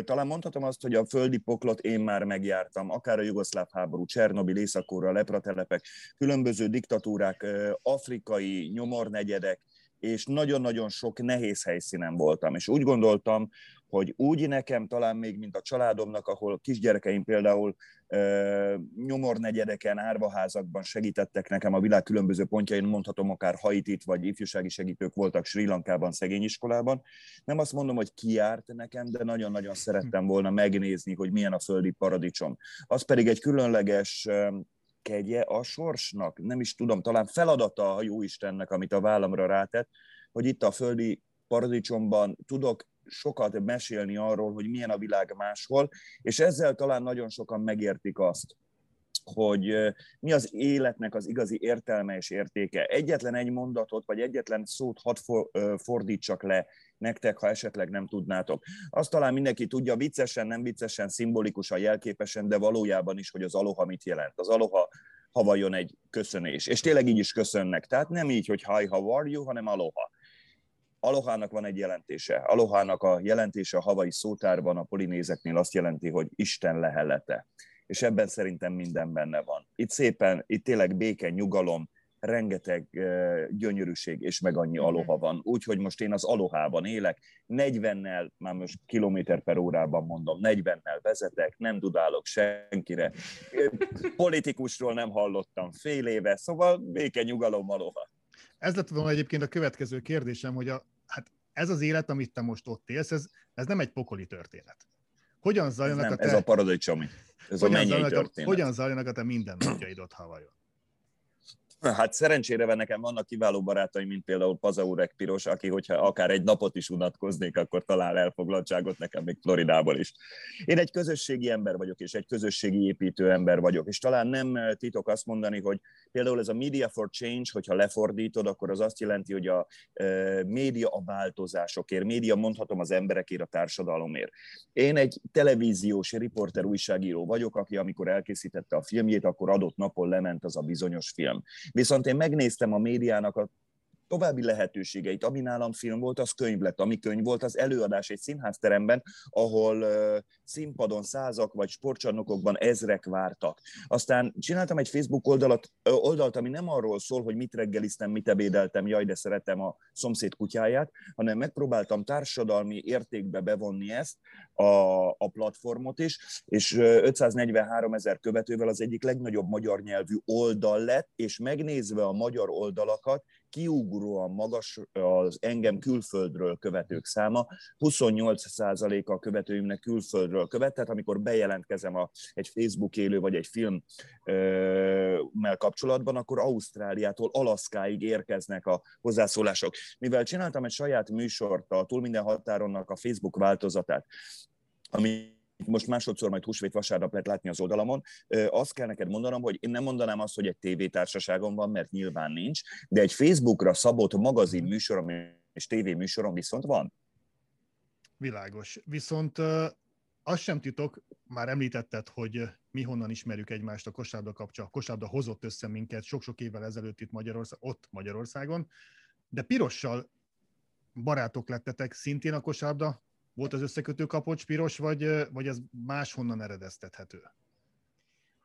talán mondhatom azt, hogy a földi poklot én már megjártam, akár a jugoszláv háború, Csernobil, Északóra, lepratelepek, különböző diktatúrák, afrikai nyomornegyedek, és nagyon-nagyon sok nehéz helyszínen voltam. És úgy gondoltam, hogy úgy nekem talán még, mint a családomnak, ahol kisgyerekeim például nyomornegyedeken, árvaházakban segítettek nekem a világ különböző pontjain, mondhatom akár Haitit, vagy ifjúsági segítők voltak Sri Lankában, szegényiskolában. Nem azt mondom, hogy kiárt nekem, de nagyon-nagyon szerettem volna megnézni, hogy milyen a földi paradicsom. Az pedig egy különleges kegye a sorsnak, nem is tudom, talán feladata a Jóistennek, amit a vállamra rátett, hogy itt a földi paradicsomban tudok sokat mesélni arról, hogy milyen a világ máshol, és ezzel talán nagyon sokan megértik azt, hogy mi az életnek az igazi értelme és értéke. Egyetlen egy mondatot, vagy egyetlen szót hadd fordítsak le nektek, ha esetleg nem tudnátok. Azt talán mindenki tudja, viccesen, nem viccesen, szimbolikusan, jelképesen, de valójában is, hogy az aloha mit jelent. Az aloha havajon egy köszönés. És tényleg így is köszönnek. Tehát nem így, hogy hi, how are you, hanem aloha. Alohának van egy jelentése. Alohának a jelentése a havai szótárban a polinézeknél azt jelenti, hogy Isten lehelete. És ebben szerintem minden benne van. Itt szépen, itt tényleg béke, nyugalom, rengeteg gyönyörűség és meg annyi mhm. aloha van. Úgyhogy most én az alohában élek, 40-nel, már most kilométer per órában mondom, 40-nel vezetek, nem dudálok senkire. Politikusról nem hallottam fél éve, szóval béke, nyugalom, aloha. Ez lett volna egyébként a következő kérdésem, hogy a, hát ez az élet, amit te most ott élsz, ez, ez nem egy pokoli történet. Hogyan zajlanak ez nem, a te... Ez a paradicsomi. Ez hogyan a zajlanak történet. A, hogyan zajlanak a te mindennapjaid ott Havajon? Hát szerencsére nekem vannak kiváló barátaim, mint például Pazaurek Piros, aki, hogyha akár egy napot is unatkoznék, akkor talál elfoglaltságot nekem még Floridából is. Én egy közösségi ember vagyok, és egy közösségi építő ember vagyok, és talán nem titok azt mondani, hogy például ez a Media for Change, hogyha lefordítod, akkor az azt jelenti, hogy a média a változásokért, média mondhatom az emberekért, a társadalomért. Én egy televíziós riporter újságíró vagyok, aki amikor elkészítette a filmjét, akkor adott napon lement az a bizonyos film. Viszont én megnéztem a médiának a további lehetőségeit. Ami nálam film volt, az könyv lett. Ami könyv volt, az előadás egy színházteremben, ahol színpadon százak vagy sportcsarnokokban ezrek vártak. Aztán csináltam egy Facebook oldalat, oldalt, ami nem arról szól, hogy mit reggeliztem, mit ebédeltem, jaj, de szeretem a szomszéd kutyáját, hanem megpróbáltam társadalmi értékbe bevonni ezt, a, a platformot is, és 543 ezer követővel az egyik legnagyobb magyar nyelvű oldal lett, és megnézve a magyar oldalakat, kiugróan magas az engem külföldről követők száma, 28%-a a követőimnek külföldről követ, tehát amikor bejelentkezem a, egy Facebook élő vagy egy filmmel kapcsolatban, akkor Ausztráliától Alaszkáig érkeznek a hozzászólások. Mivel csináltam egy saját műsort, a Túl minden határonnak a Facebook változatát, ami most másodszor majd húsvét vasárnap lehet látni az oldalamon, azt kell neked mondanom, hogy én nem mondanám azt, hogy egy tévétársaságom van, mert nyilván nincs, de egy Facebookra szabott magazin műsorom és tévéműsorom viszont van. Világos. Viszont azt sem titok, már említetted, hogy mi honnan ismerjük egymást a kosárda kapcsán. A kosárda hozott össze minket sok-sok évvel ezelőtt itt Magyarország, ott Magyarországon, de Pirossal barátok lettetek szintén a kosárda volt az összekötő kapocs piros, vagy, vagy ez máshonnan eredeztethető?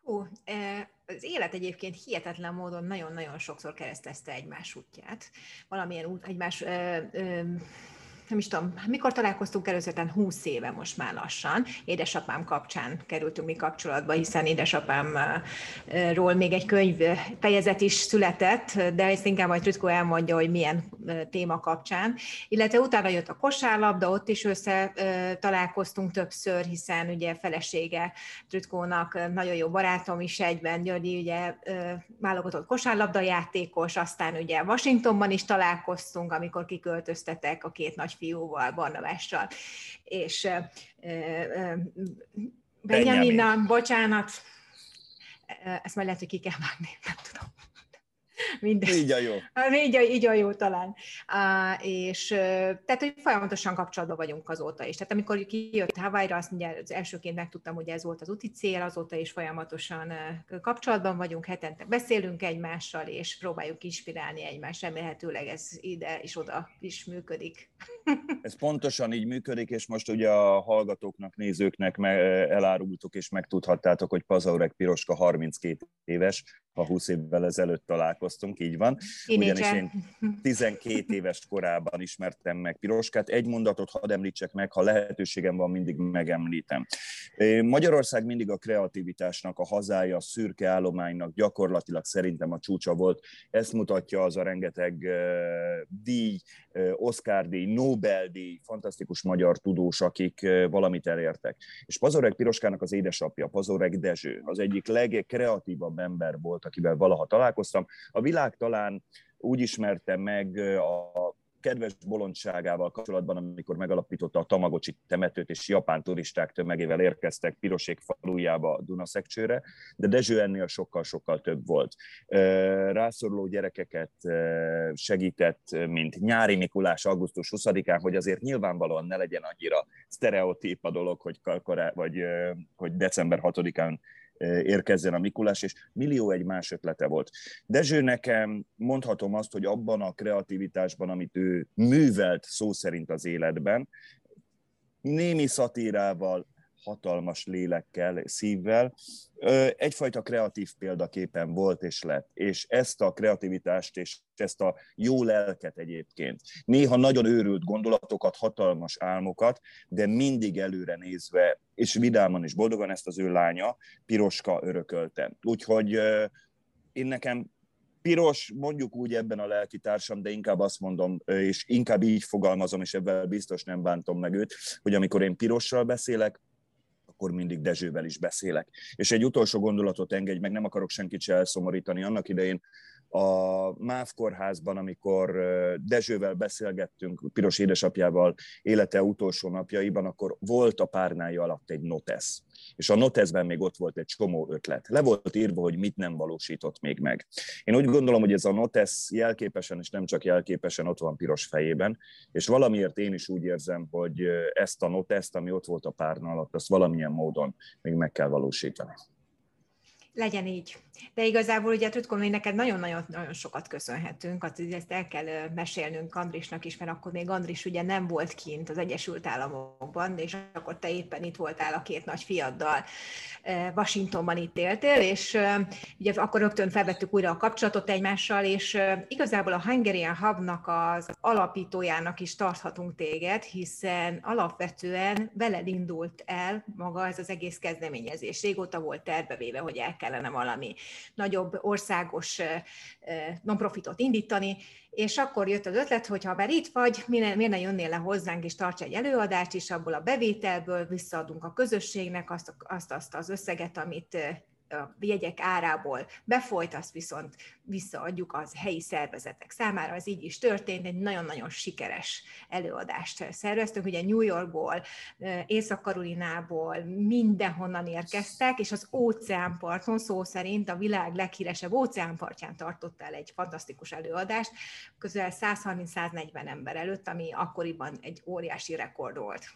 Ó, e, az élet egyébként hihetetlen módon nagyon-nagyon sokszor keresztezte egymás útját. Valamilyen út, egymás nem is tudom, mikor találkoztunk először, 20 éve most már lassan. Édesapám kapcsán kerültünk mi kapcsolatba, hiszen édesapámról még egy könyv fejezet is született, de ezt inkább majd Trütkó elmondja, hogy milyen téma kapcsán. Illetve utána jött a kosárlabda, ott is össze találkoztunk többször, hiszen ugye felesége Trütkónak nagyon jó barátom is egyben, Györgyi ugye válogatott kosárlabda játékos, aztán ugye Washingtonban is találkoztunk, amikor kiköltöztetek a két nagy fiúval, Barnabással, és Benjamin, bocsánat, ezt majd lehet, hogy ki kell vágni, nem tudom. Minden. Így a jó. Így a, így a jó talán. Uh, és tehát, hogy folyamatosan kapcsolatban vagyunk azóta is. Tehát amikor kijött Hawaii-ra, azt ugye az elsőként megtudtam, hogy ez volt az úti cél, azóta is folyamatosan kapcsolatban vagyunk, hetente beszélünk egymással, és próbáljuk inspirálni egymást. Remélhetőleg ez ide és oda is működik. Ez pontosan így működik, és most ugye a hallgatóknak, nézőknek elárultuk, és megtudhattátok, hogy Pazaurek Piroska 32 éves, ha 20 évvel ezelőtt találkoztunk, így van. Ugyanis én 12 éves korában ismertem meg Piroskát. Egy mondatot hadd említsek meg, ha lehetőségem van, mindig megemlítem. Magyarország mindig a kreativitásnak, a hazája, a szürke állománynak gyakorlatilag szerintem a csúcsa volt. Ezt mutatja az a rengeteg díj, Oscar-díj, Nobel-díj, fantasztikus magyar tudós, akik valamit elértek. És Pazorek Piroskának az édesapja, Pazorek Dezső, az egyik legkreatívabb ember volt, akivel valaha találkoztam. A világ talán úgy ismerte meg a kedves bolondságával kapcsolatban, amikor megalapította a Tamagocsi temetőt, és japán turisták tömegével érkeztek Pirosék falujába Dunaszekcsőre, de Dezső ennél sokkal-sokkal több volt. Rászoruló gyerekeket segített, mint nyári Mikulás augusztus 20-án, hogy azért nyilvánvalóan ne legyen annyira sztereotíp a dolog, hogy, vagy, hogy december 6-án érkezzen a Mikulás, és millió egy más ötlete volt. Dezső nekem mondhatom azt, hogy abban a kreativitásban, amit ő művelt szó szerint az életben, némi szatírával, hatalmas lélekkel, szívvel, egyfajta kreatív példaképen volt és lett. És ezt a kreativitást és ezt a jó lelket egyébként, néha nagyon őrült gondolatokat, hatalmas álmokat, de mindig előre nézve, és vidáman és boldogan ezt az ő lánya, Piroska örökölte. Úgyhogy én nekem piros, mondjuk úgy ebben a lelki társam, de inkább azt mondom, és inkább így fogalmazom, és ebben biztos nem bántom meg őt, hogy amikor én pirossal beszélek, akkor mindig Dezsővel is beszélek. És egy utolsó gondolatot engedj meg, nem akarok senkit se elszomorítani. Annak idején a MÁV kórházban, amikor Dezsővel beszélgettünk, Piros édesapjával élete utolsó napjaiban, akkor volt a párnája alatt egy notesz. És a noteszben még ott volt egy csomó ötlet. Le volt írva, hogy mit nem valósított még meg. Én úgy gondolom, hogy ez a notesz jelképesen, és nem csak jelképesen ott van Piros fejében, és valamiért én is úgy érzem, hogy ezt a noteszt, ami ott volt a párna alatt, azt valamilyen módon még meg kell valósítani legyen így. De igazából ugye Trutkom, mi neked nagyon-nagyon sokat köszönhetünk, azt ezt el kell mesélnünk Andrisnak is, mert akkor még Andris ugye nem volt kint az Egyesült Államokban, és akkor te éppen itt voltál a két nagy fiaddal, Washingtonban itt éltél, és ugye akkor rögtön felvettük újra a kapcsolatot egymással, és igazából a Hungarian Hubnak az alapítójának is tarthatunk téged, hiszen alapvetően veled indult el maga ez az egész kezdeményezés. Régóta volt tervevéve, hogy el kellene valami nagyobb országos non-profitot indítani, és akkor jött az ötlet, hogy ha már itt vagy, miért ne jönnél le hozzánk, és tarts egy előadást, és abból a bevételből visszaadunk a közösségnek azt, azt, azt az összeget, amit a jegyek árából befolyt, azt viszont visszaadjuk az helyi szervezetek számára. Az így is történt, egy nagyon-nagyon sikeres előadást szerveztünk. Ugye New Yorkból, Észak-Karolinából, mindenhonnan érkeztek, és az óceánparton, szó szerint a világ leghíresebb óceánpartján tartott el egy fantasztikus előadást, közel 130-140 ember előtt, ami akkoriban egy óriási rekord volt.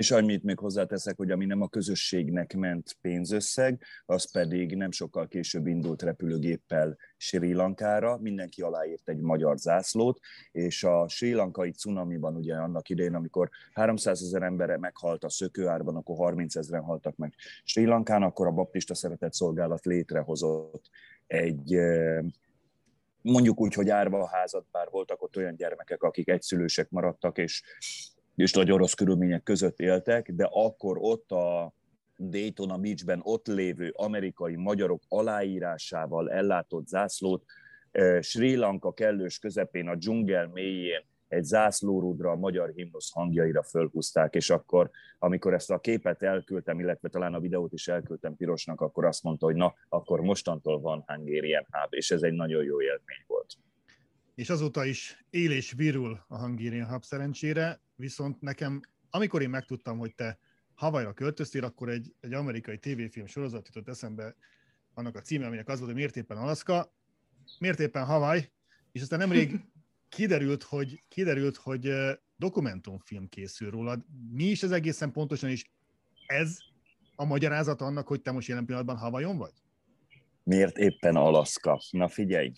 És annyit még hozzáteszek, hogy ami nem a közösségnek ment pénzösszeg, az pedig nem sokkal később indult repülőgéppel Sri Lankára, mindenki aláírt egy magyar zászlót, és a sri lankai cunamiban ugye annak idején, amikor 300 ezer embere meghalt a szökőárban, akkor 30 ezeren haltak meg Sri Lankán, akkor a baptista szeretett szolgálat létrehozott egy mondjuk úgy, hogy árva a házat, bár voltak ott olyan gyermekek, akik egyszülősek maradtak, és és nagyon rossz körülmények között éltek, de akkor ott a Daytona Beachben ott lévő amerikai magyarok aláírásával ellátott zászlót Sri Lanka kellős közepén a dzsungel mélyén egy zászlórudra a magyar himnusz hangjaira fölhúzták, és akkor, amikor ezt a képet elküldtem, illetve talán a videót is elküldtem Pirosnak, akkor azt mondta, hogy na, akkor mostantól van Hungarian Hub, és ez egy nagyon jó élmény volt. És azóta is él és virul a Hungarian Hub szerencsére viszont nekem, amikor én megtudtam, hogy te Havajra költöztél, akkor egy, egy amerikai tévéfilm sorozat jutott eszembe, annak a címe, aminek az volt, hogy miért éppen Alaszka, miért éppen Havaj, és aztán nemrég kiderült, hogy, kiderült, hogy dokumentumfilm készül rólad. Mi is ez egészen pontosan, és ez a magyarázat annak, hogy te most jelen pillanatban Havajon vagy? Miért éppen Alaszka? Na figyelj!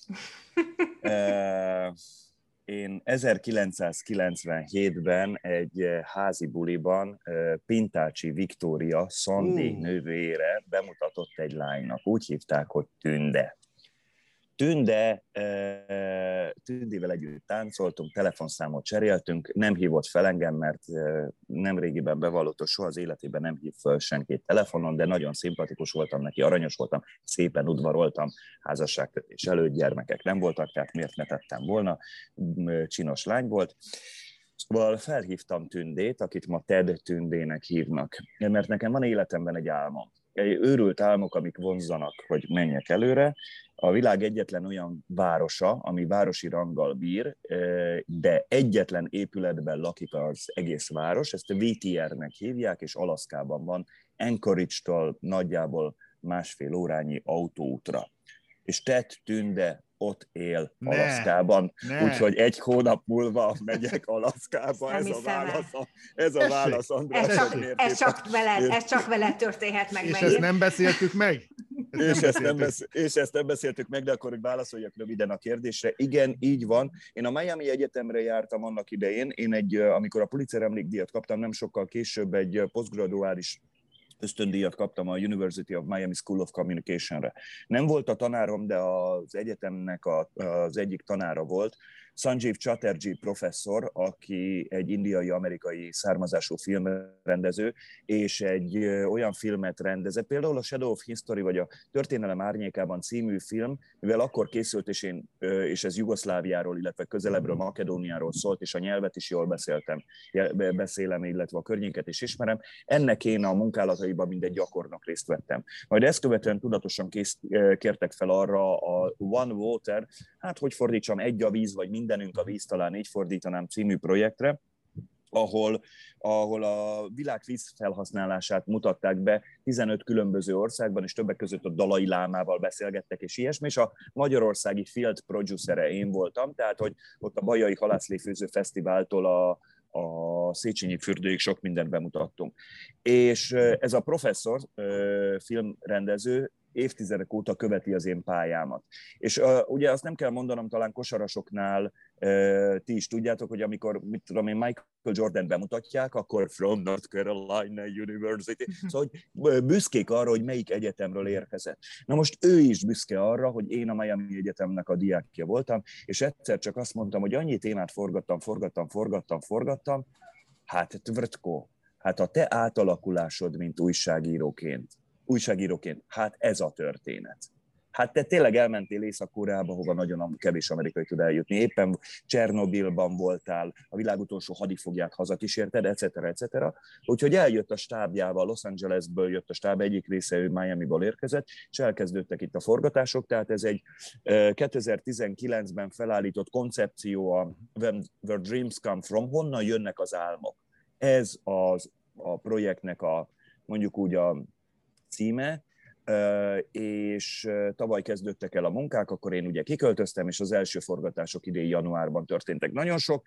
én 1997-ben egy eh, házi buliban eh, Pintácsi Viktória Szandi uh. nővére bemutatott egy lánynak. Úgy hívták, hogy Tünde. Tünde, Tündével együtt táncoltunk, telefonszámot cseréltünk, nem hívott fel engem, mert nem régiben bevallott, soha az életében nem hív fel senkit telefonon, de nagyon szimpatikus voltam neki, aranyos voltam, szépen udvaroltam, házasságkötés előtt, gyermekek nem voltak, tehát miért ne tettem volna, csinos lány volt. Szóval felhívtam Tündét, akit ma Ted Tündének hívnak, mert nekem van életemben egy álmom őrült álmok, amik vonzanak, hogy menjek előre. A világ egyetlen olyan városa, ami városi ranggal bír, de egyetlen épületben lakik az egész város, ezt a VTR-nek hívják, és Alaszkában van, Anchorage-tól nagyjából másfél órányi autóútra. És tett tünde ott él ne, Alaszkában. Úgyhogy egy hónap múlva megyek Alaszkába. Ez a válasz, ez a válasz András. Ez csak, ez csak, veled, ez csak veled történhet meg. És megint. ezt nem beszéltük meg? Ezt és, ezt nem beszél, és ezt nem beszéltük meg, de akkor hogy válaszoljak röviden a kérdésre. Igen, így van. Én a Miami Egyetemre jártam annak idején. Én egy, amikor a Pulitzer emlékdíjat kaptam, nem sokkal később egy posztgraduális ösztöndíjat kaptam a University of Miami School of Communication-re. Nem volt a tanárom, de az egyetemnek a, az egyik tanára volt, Sanjeev Chatterjee professzor, aki egy indiai-amerikai származású filmrendező, és egy olyan filmet rendezett, például a Shadow of History, vagy a Történelem árnyékában című film, mivel akkor készült, és, én, és ez Jugoszláviáról, illetve közelebbről Makedóniáról szólt, és a nyelvet is jól beszéltem, beszélem, illetve a környéket is ismerem, ennek én a munkálataiban mindegy gyakornok részt vettem. Majd ezt követően tudatosan kész, kértek fel arra a One Water, hát hogy fordítsam, egy a víz, vagy mindenünk a víz, talán így fordítanám című projektre, ahol, ahol a világ vízfelhasználását mutatták be 15 különböző országban, és többek között a Dalai Lámával beszélgettek, és ilyesmi, és a magyarországi field producere én voltam, tehát hogy ott a Bajai Halászléfőző Fesztiváltól a, a Széchenyi fürdőig sok mindent bemutattunk. És ez a professzor, filmrendező, évtizedek óta követi az én pályámat. És uh, ugye azt nem kell mondanom, talán kosarasoknál uh, ti is tudjátok, hogy amikor, mit tudom én, Michael Jordan bemutatják, akkor from North Carolina University. Szóval, hogy büszkék arra, hogy melyik egyetemről érkezett. Na most ő is büszke arra, hogy én a Miami Egyetemnek a diákja voltam, és egyszer csak azt mondtam, hogy annyi témát forgattam, forgattam, forgattam, forgattam, hát Tvrtko, hát a te átalakulásod, mint újságíróként, újságíróként. Hát ez a történet. Hát te tényleg elmentél Észak-Koreába, hova nagyon kevés amerikai tud eljutni. Éppen Csernobilban voltál, a világ utolsó hadifogját hazakísérted, etc. etc. Úgyhogy eljött a stábjával, Los Angelesből jött a stáb, egyik része ő Miami-ból érkezett, és elkezdődtek itt a forgatások, tehát ez egy 2019-ben felállított koncepció a Where Dreams Come From, honnan jönnek az álmok. Ez az a projektnek a mondjuk úgy a címe, és tavaly kezdődtek el a munkák, akkor én ugye kiköltöztem, és az első forgatások idén januárban történtek. Nagyon sok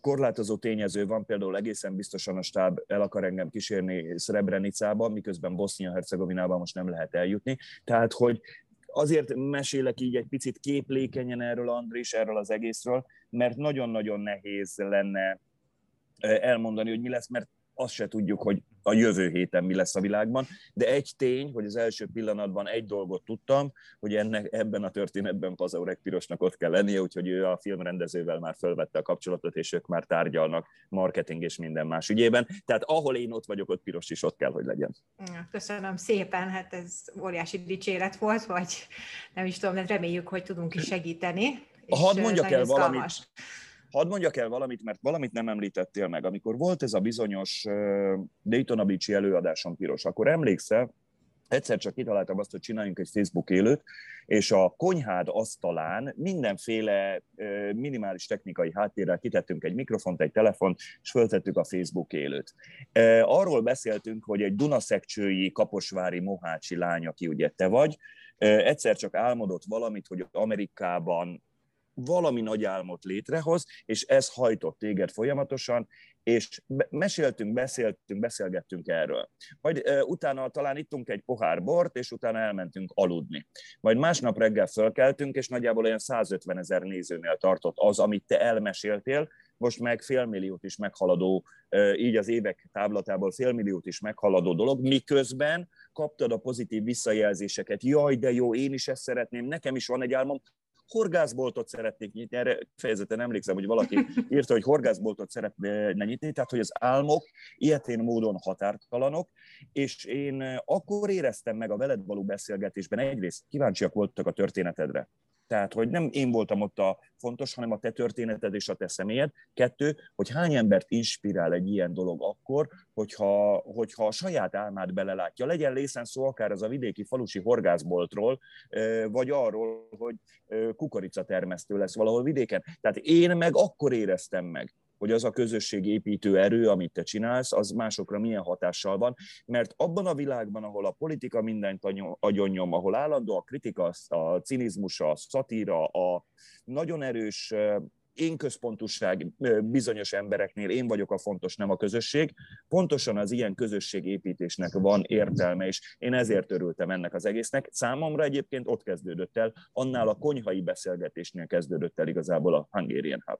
korlátozó tényező van, például egészen biztosan a stáb el akar engem kísérni Srebrenicában, miközben Bosznia-Hercegovinában most nem lehet eljutni. Tehát, hogy azért mesélek így egy picit képlékenyen erről, Andris, erről az egészről, mert nagyon-nagyon nehéz lenne elmondani, hogy mi lesz, mert azt se tudjuk, hogy a jövő héten mi lesz a világban, de egy tény, hogy az első pillanatban egy dolgot tudtam, hogy ennek, ebben a történetben Pazaurek Pirosnak ott kell lennie, úgyhogy ő a filmrendezővel már fölvette a kapcsolatot, és ők már tárgyalnak marketing és minden más ügyében. Tehát ahol én ott vagyok, ott Piros is ott kell, hogy legyen. Köszönöm szépen, hát ez óriási dicséret volt, vagy nem is tudom, de reméljük, hogy tudunk is segíteni. Hadd mondjak el valamit. Hadd mondjak el valamit, mert valamit nem említettél meg. Amikor volt ez a bizonyos Daytona beach előadáson piros, akkor emlékszel, egyszer csak kitaláltam azt, hogy csináljunk egy Facebook élőt, és a konyhád asztalán mindenféle minimális technikai háttérrel kitettünk egy mikrofont, egy telefont, és föltettük a Facebook élőt. Arról beszéltünk, hogy egy Dunaszekcsői kaposvári mohácsi lány, aki ugye te vagy, egyszer csak álmodott valamit, hogy Amerikában valami nagy álmot létrehoz, és ez hajtott téged folyamatosan, és meséltünk, beszéltünk, beszélgettünk erről. Majd uh, utána talán ittunk egy pohár bort, és utána elmentünk aludni. Majd másnap reggel fölkeltünk, és nagyjából olyan 150 ezer nézőnél tartott az, amit te elmeséltél, most meg félmilliót is meghaladó, uh, így az évek táblatából félmilliót is meghaladó dolog, miközben kaptad a pozitív visszajelzéseket. Jaj, de jó, én is ezt szeretném, nekem is van egy álmom, horgászboltot szeretnék nyitni, erre fejezetten emlékszem, hogy valaki írta, hogy horgászboltot szeretne nyitni, tehát hogy az álmok ilyetén módon határtalanok, és én akkor éreztem meg a veled való beszélgetésben, egyrészt kíváncsiak voltak a történetedre, tehát, hogy nem én voltam ott a fontos, hanem a te történeted és a te személyed. Kettő, hogy hány embert inspirál egy ilyen dolog akkor, hogyha, hogyha a saját álmát belelátja. Legyen lészen szó akár az a vidéki falusi horgászboltról, vagy arról, hogy kukoricatermesztő lesz valahol vidéken. Tehát én meg akkor éreztem meg, hogy az a közösségépítő erő, amit te csinálsz, az másokra milyen hatással van, mert abban a világban, ahol a politika mindent agyonnyom, ahol állandó a kritika, a cinizmus, a szatíra, a nagyon erős én központusság bizonyos embereknél, én vagyok a fontos, nem a közösség. Pontosan az ilyen közösségépítésnek van értelme, és én ezért örültem ennek az egésznek. Számomra egyébként ott kezdődött el, annál a konyhai beszélgetésnél kezdődött el igazából a Hungarian Hub.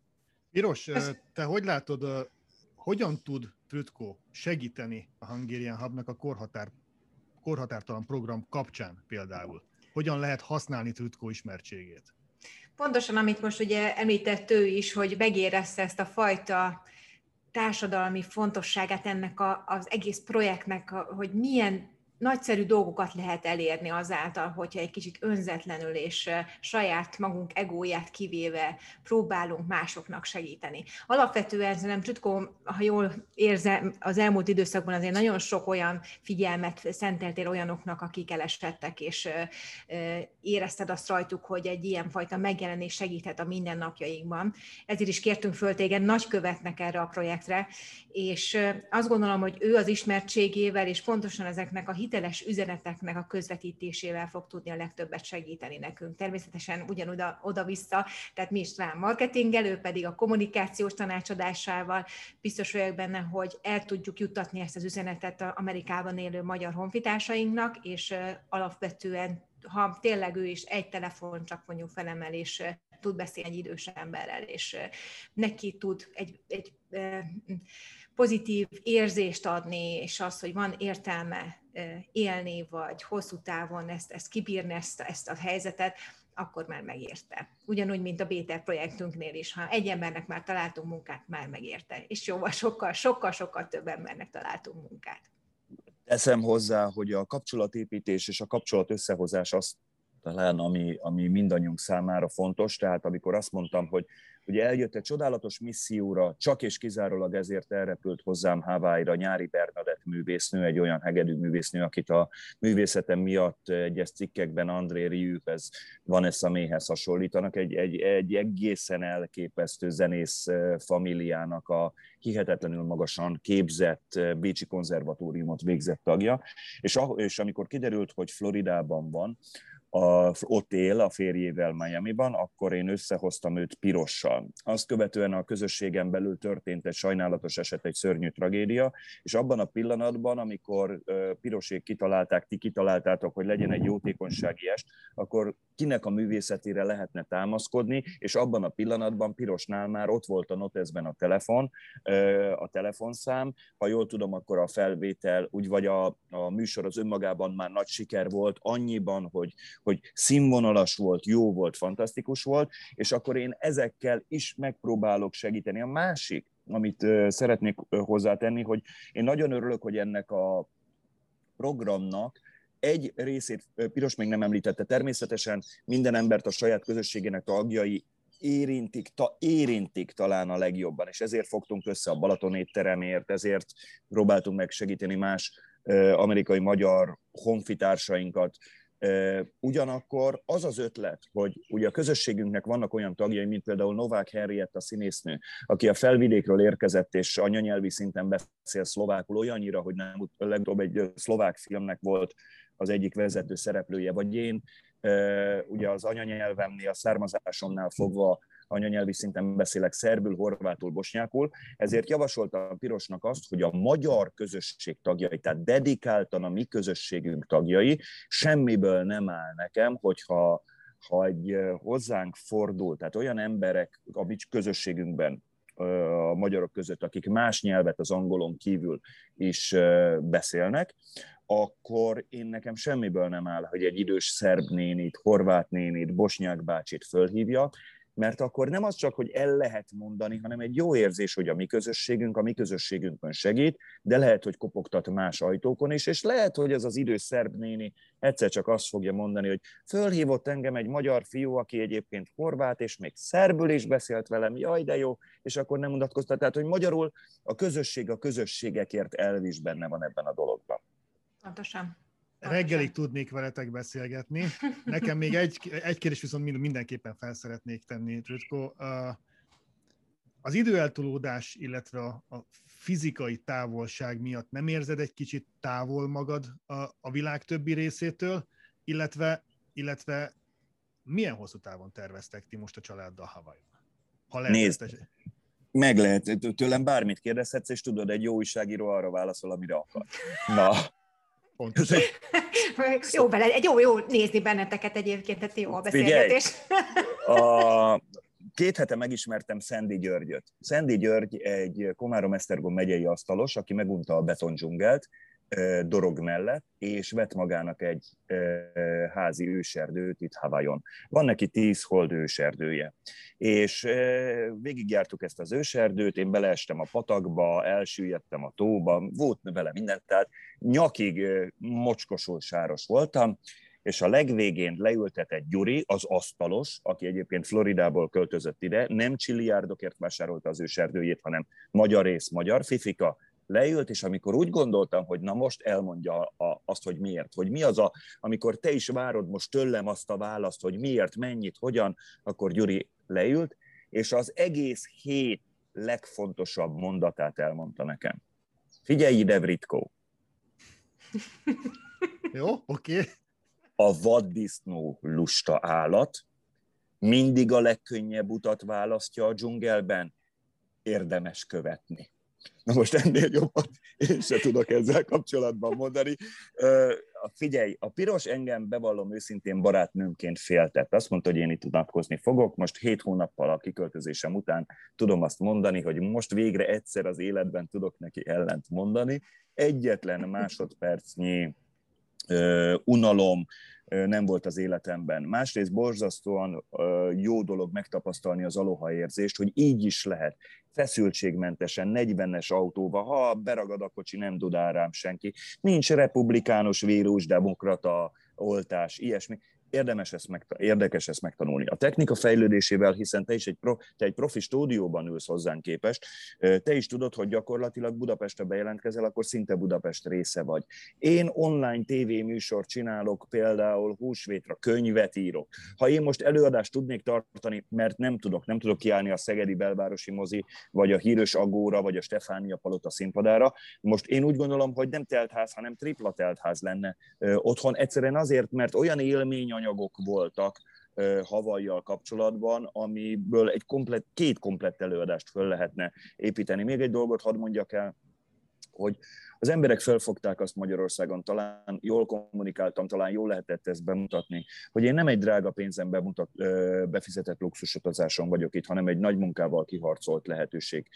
Piros, te hogy látod, hogyan tud Trütko segíteni a Hungarian Hubnak a korhatár, korhatártalan program kapcsán például? Hogyan lehet használni Trütko ismertségét? pontosan, amit most ugye említett ő is, hogy megérezte ezt a fajta társadalmi fontosságát ennek a, az egész projektnek, hogy milyen nagyszerű dolgokat lehet elérni azáltal, hogyha egy kicsit önzetlenül és saját magunk egóját kivéve próbálunk másoknak segíteni. Alapvetően nem Csutko, ha jól érzem, az elmúlt időszakban azért nagyon sok olyan figyelmet szenteltél olyanoknak, akik elesettek, és érezted azt rajtuk, hogy egy ilyen fajta megjelenés segíthet a mindennapjainkban. Ezért is kértünk föl téged nagykövetnek erre a projektre, és azt gondolom, hogy ő az ismertségével, és pontosan ezeknek a hit hiteles üzeneteknek a közvetítésével fog tudni a legtöbbet segíteni nekünk. Természetesen ugyanoda oda-vissza, tehát mi is rá marketingelő, pedig a kommunikációs tanácsadásával biztos vagyok benne, hogy el tudjuk juttatni ezt az üzenetet az Amerikában élő magyar honfitársainknak, és alapvetően ha tényleg ő is egy telefon csak mondjuk felemel, és tud beszélni egy idős emberrel, és neki tud egy, egy pozitív érzést adni, és az, hogy van értelme élni, vagy hosszú távon ezt, ezt kibírni, ezt, ezt a helyzetet, akkor már megérte. Ugyanúgy, mint a Béter projektünknél is, ha egy embernek már találtunk munkát, már megérte. És jóval sokkal, sokkal, sokkal több embernek találtunk munkát. Teszem hozzá, hogy a kapcsolatépítés és a kapcsolat összehozás az talán, ami, ami mindannyiunk számára fontos. Tehát amikor azt mondtam, hogy Ugye eljött egy csodálatos misszióra, csak és kizárólag ezért elrepült hozzám Hawaii-ra nyári Bernadett művésznő, egy olyan hegedű művésznő, akit a művészetem miatt egyes cikkekben André Rieuhez, Vanessa Méhez hasonlítanak, egy, egy, egy egészen elképesztő zenész familiának a hihetetlenül magasan képzett Bécsi konzervatóriumot végzett tagja, és, és amikor kiderült, hogy Floridában van, a, ott él a férjével Miami-ban, akkor én összehoztam őt pirossal. Azt követően a közösségen belül történt egy sajnálatos eset, egy szörnyű tragédia, és abban a pillanatban, amikor pirosék kitalálták, ti kitaláltátok, hogy legyen egy jótékonysági est, akkor kinek a művészetére lehetne támaszkodni, és abban a pillanatban Pirosnál már ott volt a notezben a telefon, a telefonszám, ha jól tudom, akkor a felvétel, úgy vagy a, a műsor az önmagában már nagy siker volt, annyiban, hogy, hogy színvonalas volt, jó volt, fantasztikus volt, és akkor én ezekkel is megpróbálok segíteni. A másik, amit szeretnék hozzátenni, hogy én nagyon örülök, hogy ennek a programnak egy részét Piros még nem említette, természetesen minden embert a saját közösségének tagjai érintik, ta, érintik talán a legjobban, és ezért fogtunk össze a Balaton étteremért, ezért próbáltunk meg segíteni más amerikai-magyar honfitársainkat, Ugyanakkor az az ötlet, hogy ugye a közösségünknek vannak olyan tagjai, mint például Novák Henrietta színésznő, aki a felvidékről érkezett, és anyanyelvi szinten beszél szlovákul olyannyira, hogy nem legutóbb egy szlovák filmnek volt az egyik vezető szereplője, vagy én, ugye az anyanyelvemnél, a származásomnál fogva anyanyelvi szinten beszélek szerbül, horvátul, bosnyákul, ezért javasoltam Pirosnak azt, hogy a magyar közösség tagjai, tehát dedikáltan a mi közösségünk tagjai, semmiből nem áll nekem, hogyha ha egy hozzánk fordul, tehát olyan emberek a mi közösségünkben, a magyarok között, akik más nyelvet az angolon kívül is beszélnek, akkor én nekem semmiből nem áll, hogy egy idős szerb nénit, horvát nénit, bosnyák bácsit fölhívja, mert akkor nem az csak, hogy el lehet mondani, hanem egy jó érzés, hogy a mi közösségünk, a mi közösségünkön segít, de lehet, hogy kopogtat más ajtókon is, és lehet, hogy ez az idős szerb néni egyszer csak azt fogja mondani, hogy fölhívott engem egy magyar fiú, aki egyébként horvát, és még szerbül is beszélt velem, jaj, de jó, és akkor nem mutatkoztat. Tehát, hogy magyarul a közösség a közösségekért elvis benne van ebben a dologban. Pontosan. Reggelig tudnék veletek beszélgetni. Nekem még egy, egy kérdés viszont mindenképpen fel szeretnék tenni, Trütko. az időeltolódás, illetve a, a fizikai távolság miatt nem érzed egy kicsit távol magad a, a világ többi részétől, illetve, illetve milyen hosszú távon terveztek ti most a családdal Hawaii-ban? Ha lehet Nézd, ezt... meg lehet, tőlem bármit kérdezhetsz, és tudod, egy jó újságíró arra válaszol, amire akar. Na, Pontosan. jó, bele, egy jó, jó nézni benneteket egyébként, tehát jó a beszélgetés. Figyelj, a, két hete megismertem Szendi Györgyöt. Szendi György egy Komárom-Esztergom megyei asztalos, aki megunta a betondzsungelt, dorog mellett, és vett magának egy házi őserdőt itt Havajon. Van neki tíz hold őserdője. És végigjártuk ezt az őserdőt, én beleestem a patakba, elsüllyedtem a tóba, volt vele mindent, tehát nyakig mocskosul sáros voltam, és a legvégén leültetett Gyuri, az asztalos, aki egyébként Floridából költözött ide, nem csilliárdokért vásárolta az őserdőjét, hanem magyar rész, magyar fifika, leült, és amikor úgy gondoltam, hogy na most elmondja a, azt, hogy miért, hogy mi az a, amikor te is várod most tőlem azt a választ, hogy miért, mennyit, hogyan, akkor Gyuri leült, és az egész hét legfontosabb mondatát elmondta nekem. Figyelj ide, Vritkó! Jó, oké. Okay. A vaddisznó lusta állat mindig a legkönnyebb utat választja a dzsungelben, érdemes követni. Na most ennél jobban én se tudok ezzel kapcsolatban mondani. Figyelj, a piros engem bevallom őszintén barátnőmként féltett. Azt mondta, hogy én itt unatkozni fogok. Most hét hónappal a kiköltözésem után tudom azt mondani, hogy most végre egyszer az életben tudok neki ellent mondani. Egyetlen másodpercnyi unalom, nem volt az életemben. Másrészt borzasztóan jó dolog megtapasztalni az aloha érzést, hogy így is lehet feszültségmentesen, 40-es autóba, ha beragad a kocsi, nem dudál rám senki. Nincs republikánus vírus, demokrata oltás, ilyesmi érdemes ezt meg, érdekes ezt megtanulni. A technika fejlődésével, hiszen te is egy, pro, te egy profi stúdióban ülsz hozzánk képest, te is tudod, hogy gyakorlatilag Budapestre bejelentkezel, akkor szinte Budapest része vagy. Én online tévéműsor csinálok, például húsvétra könyvet írok. Ha én most előadást tudnék tartani, mert nem tudok, nem tudok kiállni a Szegedi Belvárosi mozi, vagy a Hírös Agóra, vagy a Stefánia Palota színpadára, most én úgy gondolom, hogy nem teltház, hanem tripla teltház lenne otthon, egyszerűen azért, mert olyan élmény anyagok voltak Havajjal kapcsolatban, amiből egy komplet, két komplett előadást föl lehetne építeni. Még egy dolgot hadd mondjak el, hogy az emberek felfogták azt Magyarországon, talán jól kommunikáltam, talán jól lehetett ezt bemutatni, hogy én nem egy drága pénzen bemutat, befizetett luxusutazáson vagyok itt, hanem egy nagy munkával kiharcolt lehetőség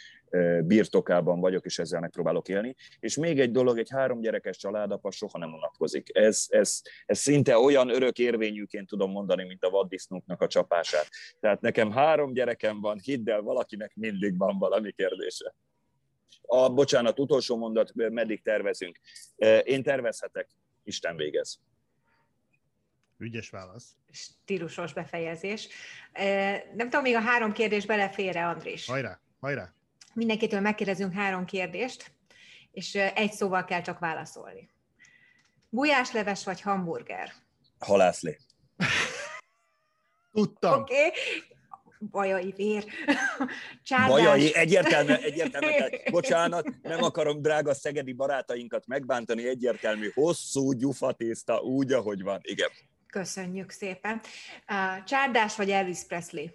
birtokában vagyok, és ezzel megpróbálok élni. És még egy dolog, egy három gyerekes családapa soha nem unatkozik. Ez, ez, ez szinte olyan örök érvényűként tudom mondani, mint a vaddisznóknak a csapását. Tehát nekem három gyerekem van, hidd el, valakinek mindig van valami kérdése. A, bocsánat, utolsó mondat, meddig tervezünk. Én tervezhetek, Isten végez. Ügyes válasz. Stílusos befejezés. Nem tudom, még a három kérdés belefér-e, Andris? Hajrá, hajrá. Mindenkitől megkérdezünk három kérdést, és egy szóval kell csak válaszolni. Gulyásleves vagy hamburger? Halászlé. Tudtam. Oké, okay bajai vér. Csárdás. Bajai, egyértelmű, egyértelmű, tehát, bocsánat, nem akarom drága szegedi barátainkat megbántani, egyértelmű, hosszú gyufatészta, úgy, ahogy van, igen. Köszönjük szépen. Csárdás vagy Elvis Presley?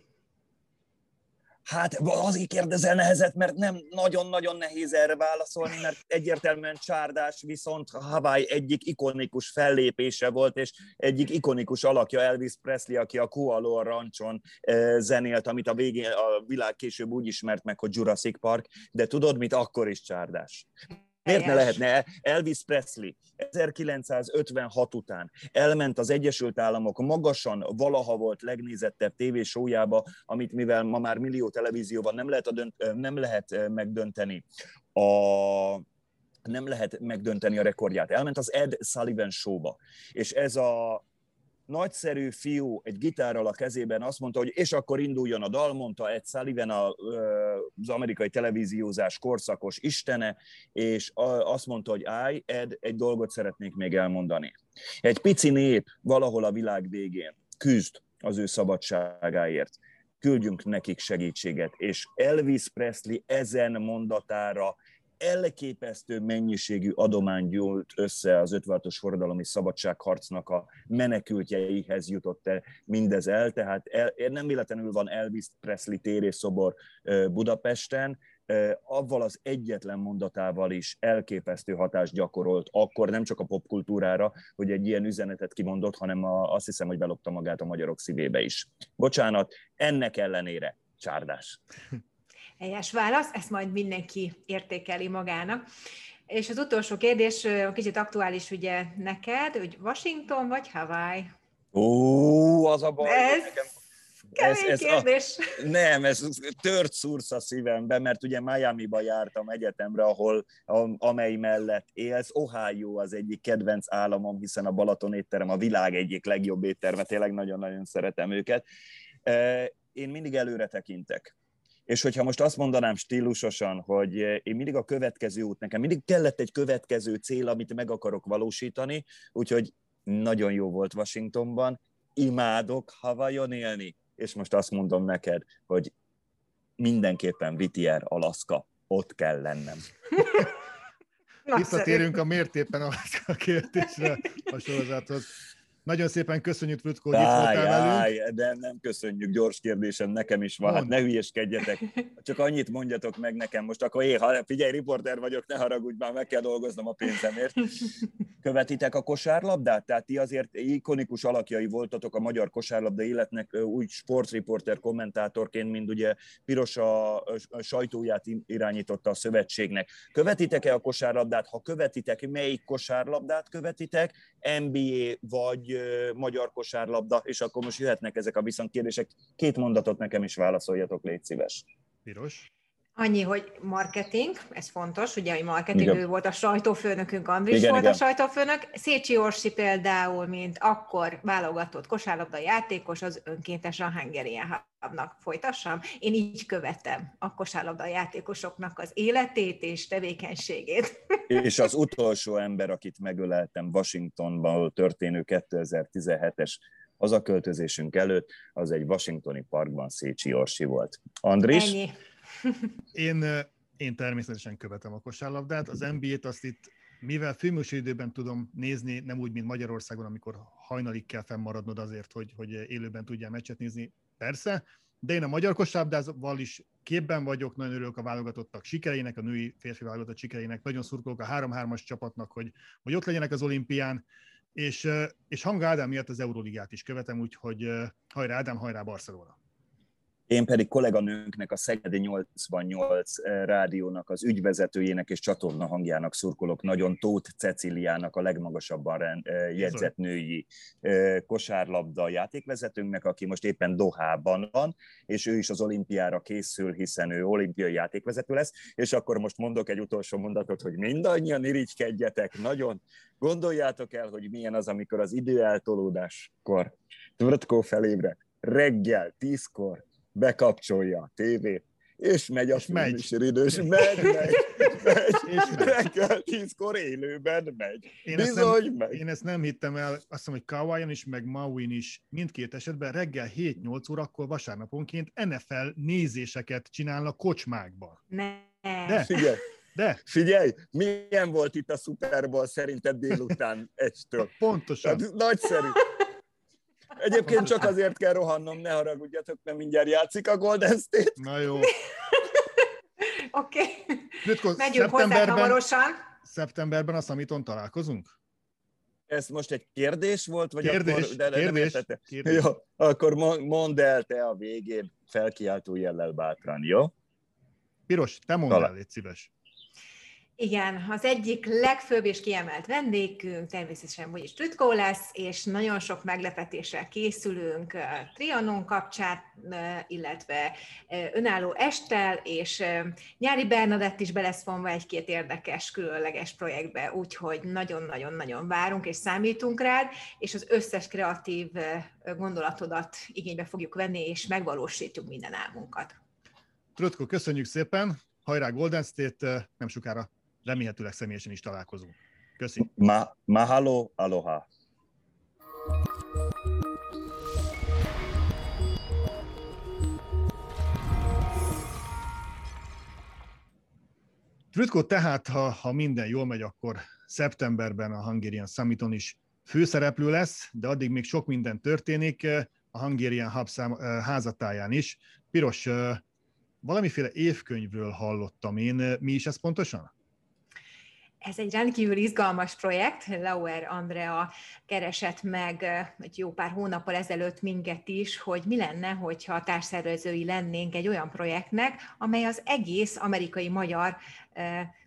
Hát azért kérdezel nehezet, mert nem nagyon-nagyon nehéz erre válaszolni, mert egyértelműen csárdás viszont Hawaii egyik ikonikus fellépése volt, és egyik ikonikus alakja Elvis Presley, aki a Kualoa Rancson eh, zenélt, amit a végén a világ később úgy ismert meg, hogy Jurassic Park, de tudod mit, akkor is csárdás. Miért ne lehetne? Elvis Presley 1956 után elment az Egyesült Államok magasan valaha volt legnézettebb tévésójába, amit mivel ma már millió televízióban nem lehet, a dönt, nem lehet megdönteni a nem lehet megdönteni a rekordját. Elment az Ed Sullivan showba, és ez a nagyszerű fiú egy gitárral a kezében azt mondta, hogy és akkor induljon a dal, mondta Ed Sullivan az amerikai televíziózás korszakos istene, és azt mondta, hogy állj, Ed, egy dolgot szeretnék még elmondani. Egy pici nép valahol a világ végén küzd az ő szabadságáért. küldjünk nekik segítséget. És Elvis Presley ezen mondatára elképesztő mennyiségű adomány gyűlt össze az 56-os forradalmi szabadságharcnak a menekültjeihez jutott el mindez el, tehát el, nem véletlenül van Elvis Presley térészobor Budapesten, avval az egyetlen mondatával is elképesztő hatást gyakorolt, akkor nem csak a popkultúrára, hogy egy ilyen üzenetet kimondott, hanem a, azt hiszem, hogy belopta magát a magyarok szívébe is. Bocsánat, ennek ellenére csárdás. Helyes válasz, ezt majd mindenki értékeli magának. És az utolsó kérdés, kicsit aktuális ugye neked, hogy Washington vagy Hawaii? Ó, az a baj, ez... nekem Kemény ez, ez kérdés. A, nem, ez tört szúrsz a szívembe, mert ugye Miami-ba jártam egyetemre, ahol, amely mellett élsz. Ohio az egyik kedvenc államom, hiszen a Balaton étterem a világ egyik legjobb étterme, tényleg nagyon-nagyon szeretem őket. Én mindig előre tekintek. És hogyha most azt mondanám stílusosan, hogy én mindig a következő út, nekem mindig kellett egy következő cél, amit meg akarok valósítani, úgyhogy nagyon jó volt Washingtonban, imádok Havajon élni, és most azt mondom neked, hogy mindenképpen Whittier, Alaska, ott kell lennem. Visszatérünk a mértépen a kérdésre a sorozathoz. Nagyon szépen köszönjük, Rutko, hogy itt voltál velünk. De nem köszönjük, gyors kérdésem nekem is van, hát ne hülyeskedjetek. Csak annyit mondjatok meg nekem most, akkor én, ha figyelj, riporter vagyok, ne haragudj már, meg kell dolgoznom a pénzemért. Követitek a kosárlabdát? Tehát ti azért ikonikus alakjai voltatok a magyar kosárlabda életnek, úgy sportriporter kommentátorként, mint ugye Piros a sajtóját irányította a szövetségnek. Követitek-e a kosárlabdát? Ha követitek, melyik kosárlabdát követitek? NBA vagy magyar kosárlabda, és akkor most jöhetnek ezek a viszont kérdések. Két mondatot nekem is válaszoljatok, légy szíves. Piros. Annyi, hogy marketing, ez fontos, ugye, hogy marketing, igen. ő volt a sajtófőnökünk, Andris igen, volt igen. a sajtófőnök. Szécsi Orsi például, mint akkor válogatott kosárlabda játékos, az önkéntes a Hungarian Hubnak folytassam. Én így követem a kosárlabda játékosoknak az életét és tevékenységét. És az utolsó ember, akit megöleltem Washingtonban történő 2017-es az a költözésünk előtt, az egy washingtoni parkban Szécsi Orsi volt. Andris? Ennyi. Én, én természetesen követem a kosárlabdát. Az NBA-t azt itt, mivel időben tudom nézni, nem úgy, mint Magyarországon, amikor hajnalig kell fennmaradnod azért, hogy, hogy élőben tudjál meccset nézni, persze, de én a magyar kosárlabdával is képben vagyok, nagyon örülök a válogatottak sikereinek, a női férfi válogatott sikereinek, nagyon szurkolok a 3-3-as csapatnak, hogy, hogy ott legyenek az olimpián, és, és Hanga Ádám miatt az Euróligát is követem, úgyhogy hajrá Ádám, hajrá Barcelona! Én pedig kolléganőnknek, a Szegedi 88 eh, rádiónak, az ügyvezetőjének és csatorna hangjának szurkolok. Nagyon Tóth Ceciliának, a legmagasabban eh, jegyzett női eh, kosárlabda játékvezetőnknek, aki most éppen Dohában van, és ő is az olimpiára készül, hiszen ő olimpiai játékvezető lesz, és akkor most mondok egy utolsó mondatot, hogy mindannyian irigykedjetek, nagyon. Gondoljátok el, hogy milyen az, amikor az időeltolódáskor Tvrtkó felébre reggel, tízkor bekapcsolja a tévét, és megy a idős, megy, megy, megy, és megy. reggel tízkor élőben megy. Én Bizony, ezt nem, megy. Én ezt nem hittem el, azt hiszem, hogy Kawaii is, meg Mauin is mindkét esetben reggel 7-8 órakor vasárnaponként NFL nézéseket csinálnak kocsmákban. Ne. De, Figyelj, de. Figyelj, milyen volt itt a Super Bowl szerinted délután egytől? Pontosan. Tehát nagyszerű. Egyébként csak azért kell rohannom, ne haragudjatok, mert mindjárt játszik a Golden State. Na jó. Oké. Okay. Megyünk hozzá hamarosan. Szeptemberben a Summiton találkozunk? Ez most egy kérdés volt? Vagy kérdés, akkor, de, de kérdés, nem kérdés. Jó, akkor mondd el te a végén felkiáltó jellel bátran, jó? Piros, te mondd el, légy szíves. Igen, az egyik legfőbb és kiemelt vendégünk természetesen is Trütkó lesz, és nagyon sok meglepetéssel készülünk Trianon kapcsán, illetve önálló estel, és Nyári Bernadett is be lesz vonva egy-két érdekes, különleges projektbe, úgyhogy nagyon-nagyon-nagyon várunk és számítunk rád, és az összes kreatív gondolatodat igénybe fogjuk venni, és megvalósítjuk minden álmunkat. Trötko, köszönjük szépen! Hajrá Golden State, nem sokára remélhetőleg személyesen is találkozunk. Köszi. Ma- mahalo, aloha. Trütko tehát, ha, ha minden jól megy, akkor szeptemberben a Hungarian Summiton is főszereplő lesz, de addig még sok minden történik eh, a Hungarian Hub szám, eh, házatáján is. Piros, eh, valamiféle évkönyvről hallottam én, mi is ez pontosan? Ez egy rendkívül izgalmas projekt. Lauer Andrea keresett meg egy jó pár hónappal ezelőtt minket is, hogy mi lenne, hogyha társszervezői lennénk egy olyan projektnek, amely az egész amerikai magyar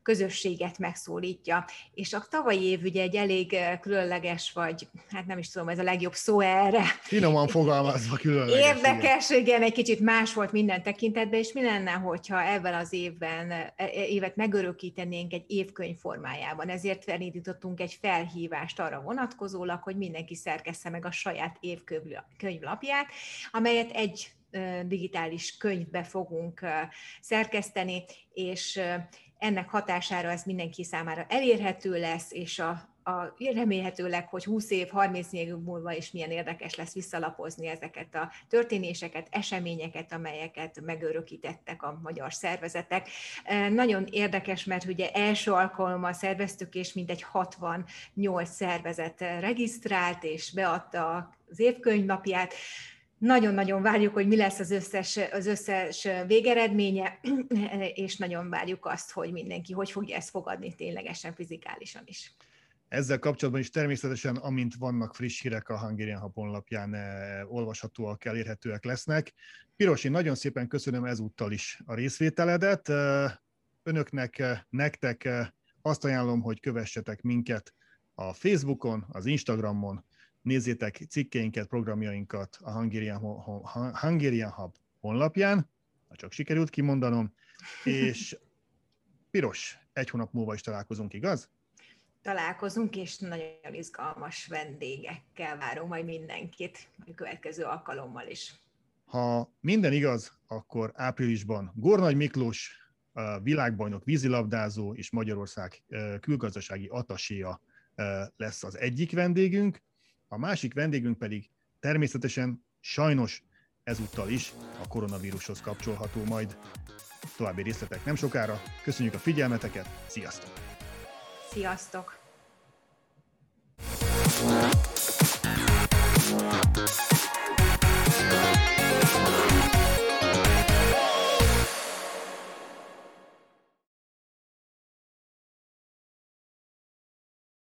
közösséget megszólítja. És a tavalyi év ugye egy elég különleges, vagy hát nem is tudom, ez a legjobb szó erre. Finoman fogalmazva különleges. Érdekes, igen. igen, egy kicsit más volt minden tekintetben, és mi lenne, hogyha ebben az évben, e, e, évet megörökítenénk egy évkönyv formájában. Ezért elindítottunk egy felhívást arra vonatkozólag, hogy mindenki szerkessze meg a saját évkönyvlapját, amelyet egy digitális könyvbe fogunk szerkeszteni, és ennek hatására ez mindenki számára elérhető lesz, és a, a, remélhetőleg, hogy 20 év, 30 év múlva is milyen érdekes lesz visszalapozni ezeket a történéseket, eseményeket, amelyeket megörökítettek a magyar szervezetek. Nagyon érdekes, mert ugye első alkalommal szerveztük, és mintegy 68 szervezet regisztrált, és beadta az évkönyvnapját. Nagyon-nagyon várjuk, hogy mi lesz az összes, az összes végeredménye, és nagyon várjuk azt, hogy mindenki hogy fogja ezt fogadni ténylegesen, fizikálisan is. Ezzel kapcsolatban is természetesen, amint vannak friss hírek a Hungarian Hub honlapján eh, olvashatóak, elérhetőek lesznek. Piros, én nagyon szépen köszönöm ezúttal is a részvételedet. Eh, önöknek, eh, nektek azt ajánlom, hogy kövessetek minket a Facebookon, az Instagramon, nézzétek cikkeinket, programjainkat a Hungarian, Hungarian Hub honlapján, ha csak sikerült kimondanom, és piros, egy hónap múlva is találkozunk, igaz? Találkozunk, és nagyon izgalmas vendégekkel várunk majd mindenkit a következő alkalommal is. Ha minden igaz, akkor áprilisban Gornagy Miklós, a világbajnok vízilabdázó és Magyarország külgazdasági ataséja lesz az egyik vendégünk, a másik vendégünk pedig természetesen sajnos ezúttal is a koronavírushoz kapcsolható majd. További részletek nem sokára. Köszönjük a figyelmeteket, sziasztok! Sziasztok! Thank you.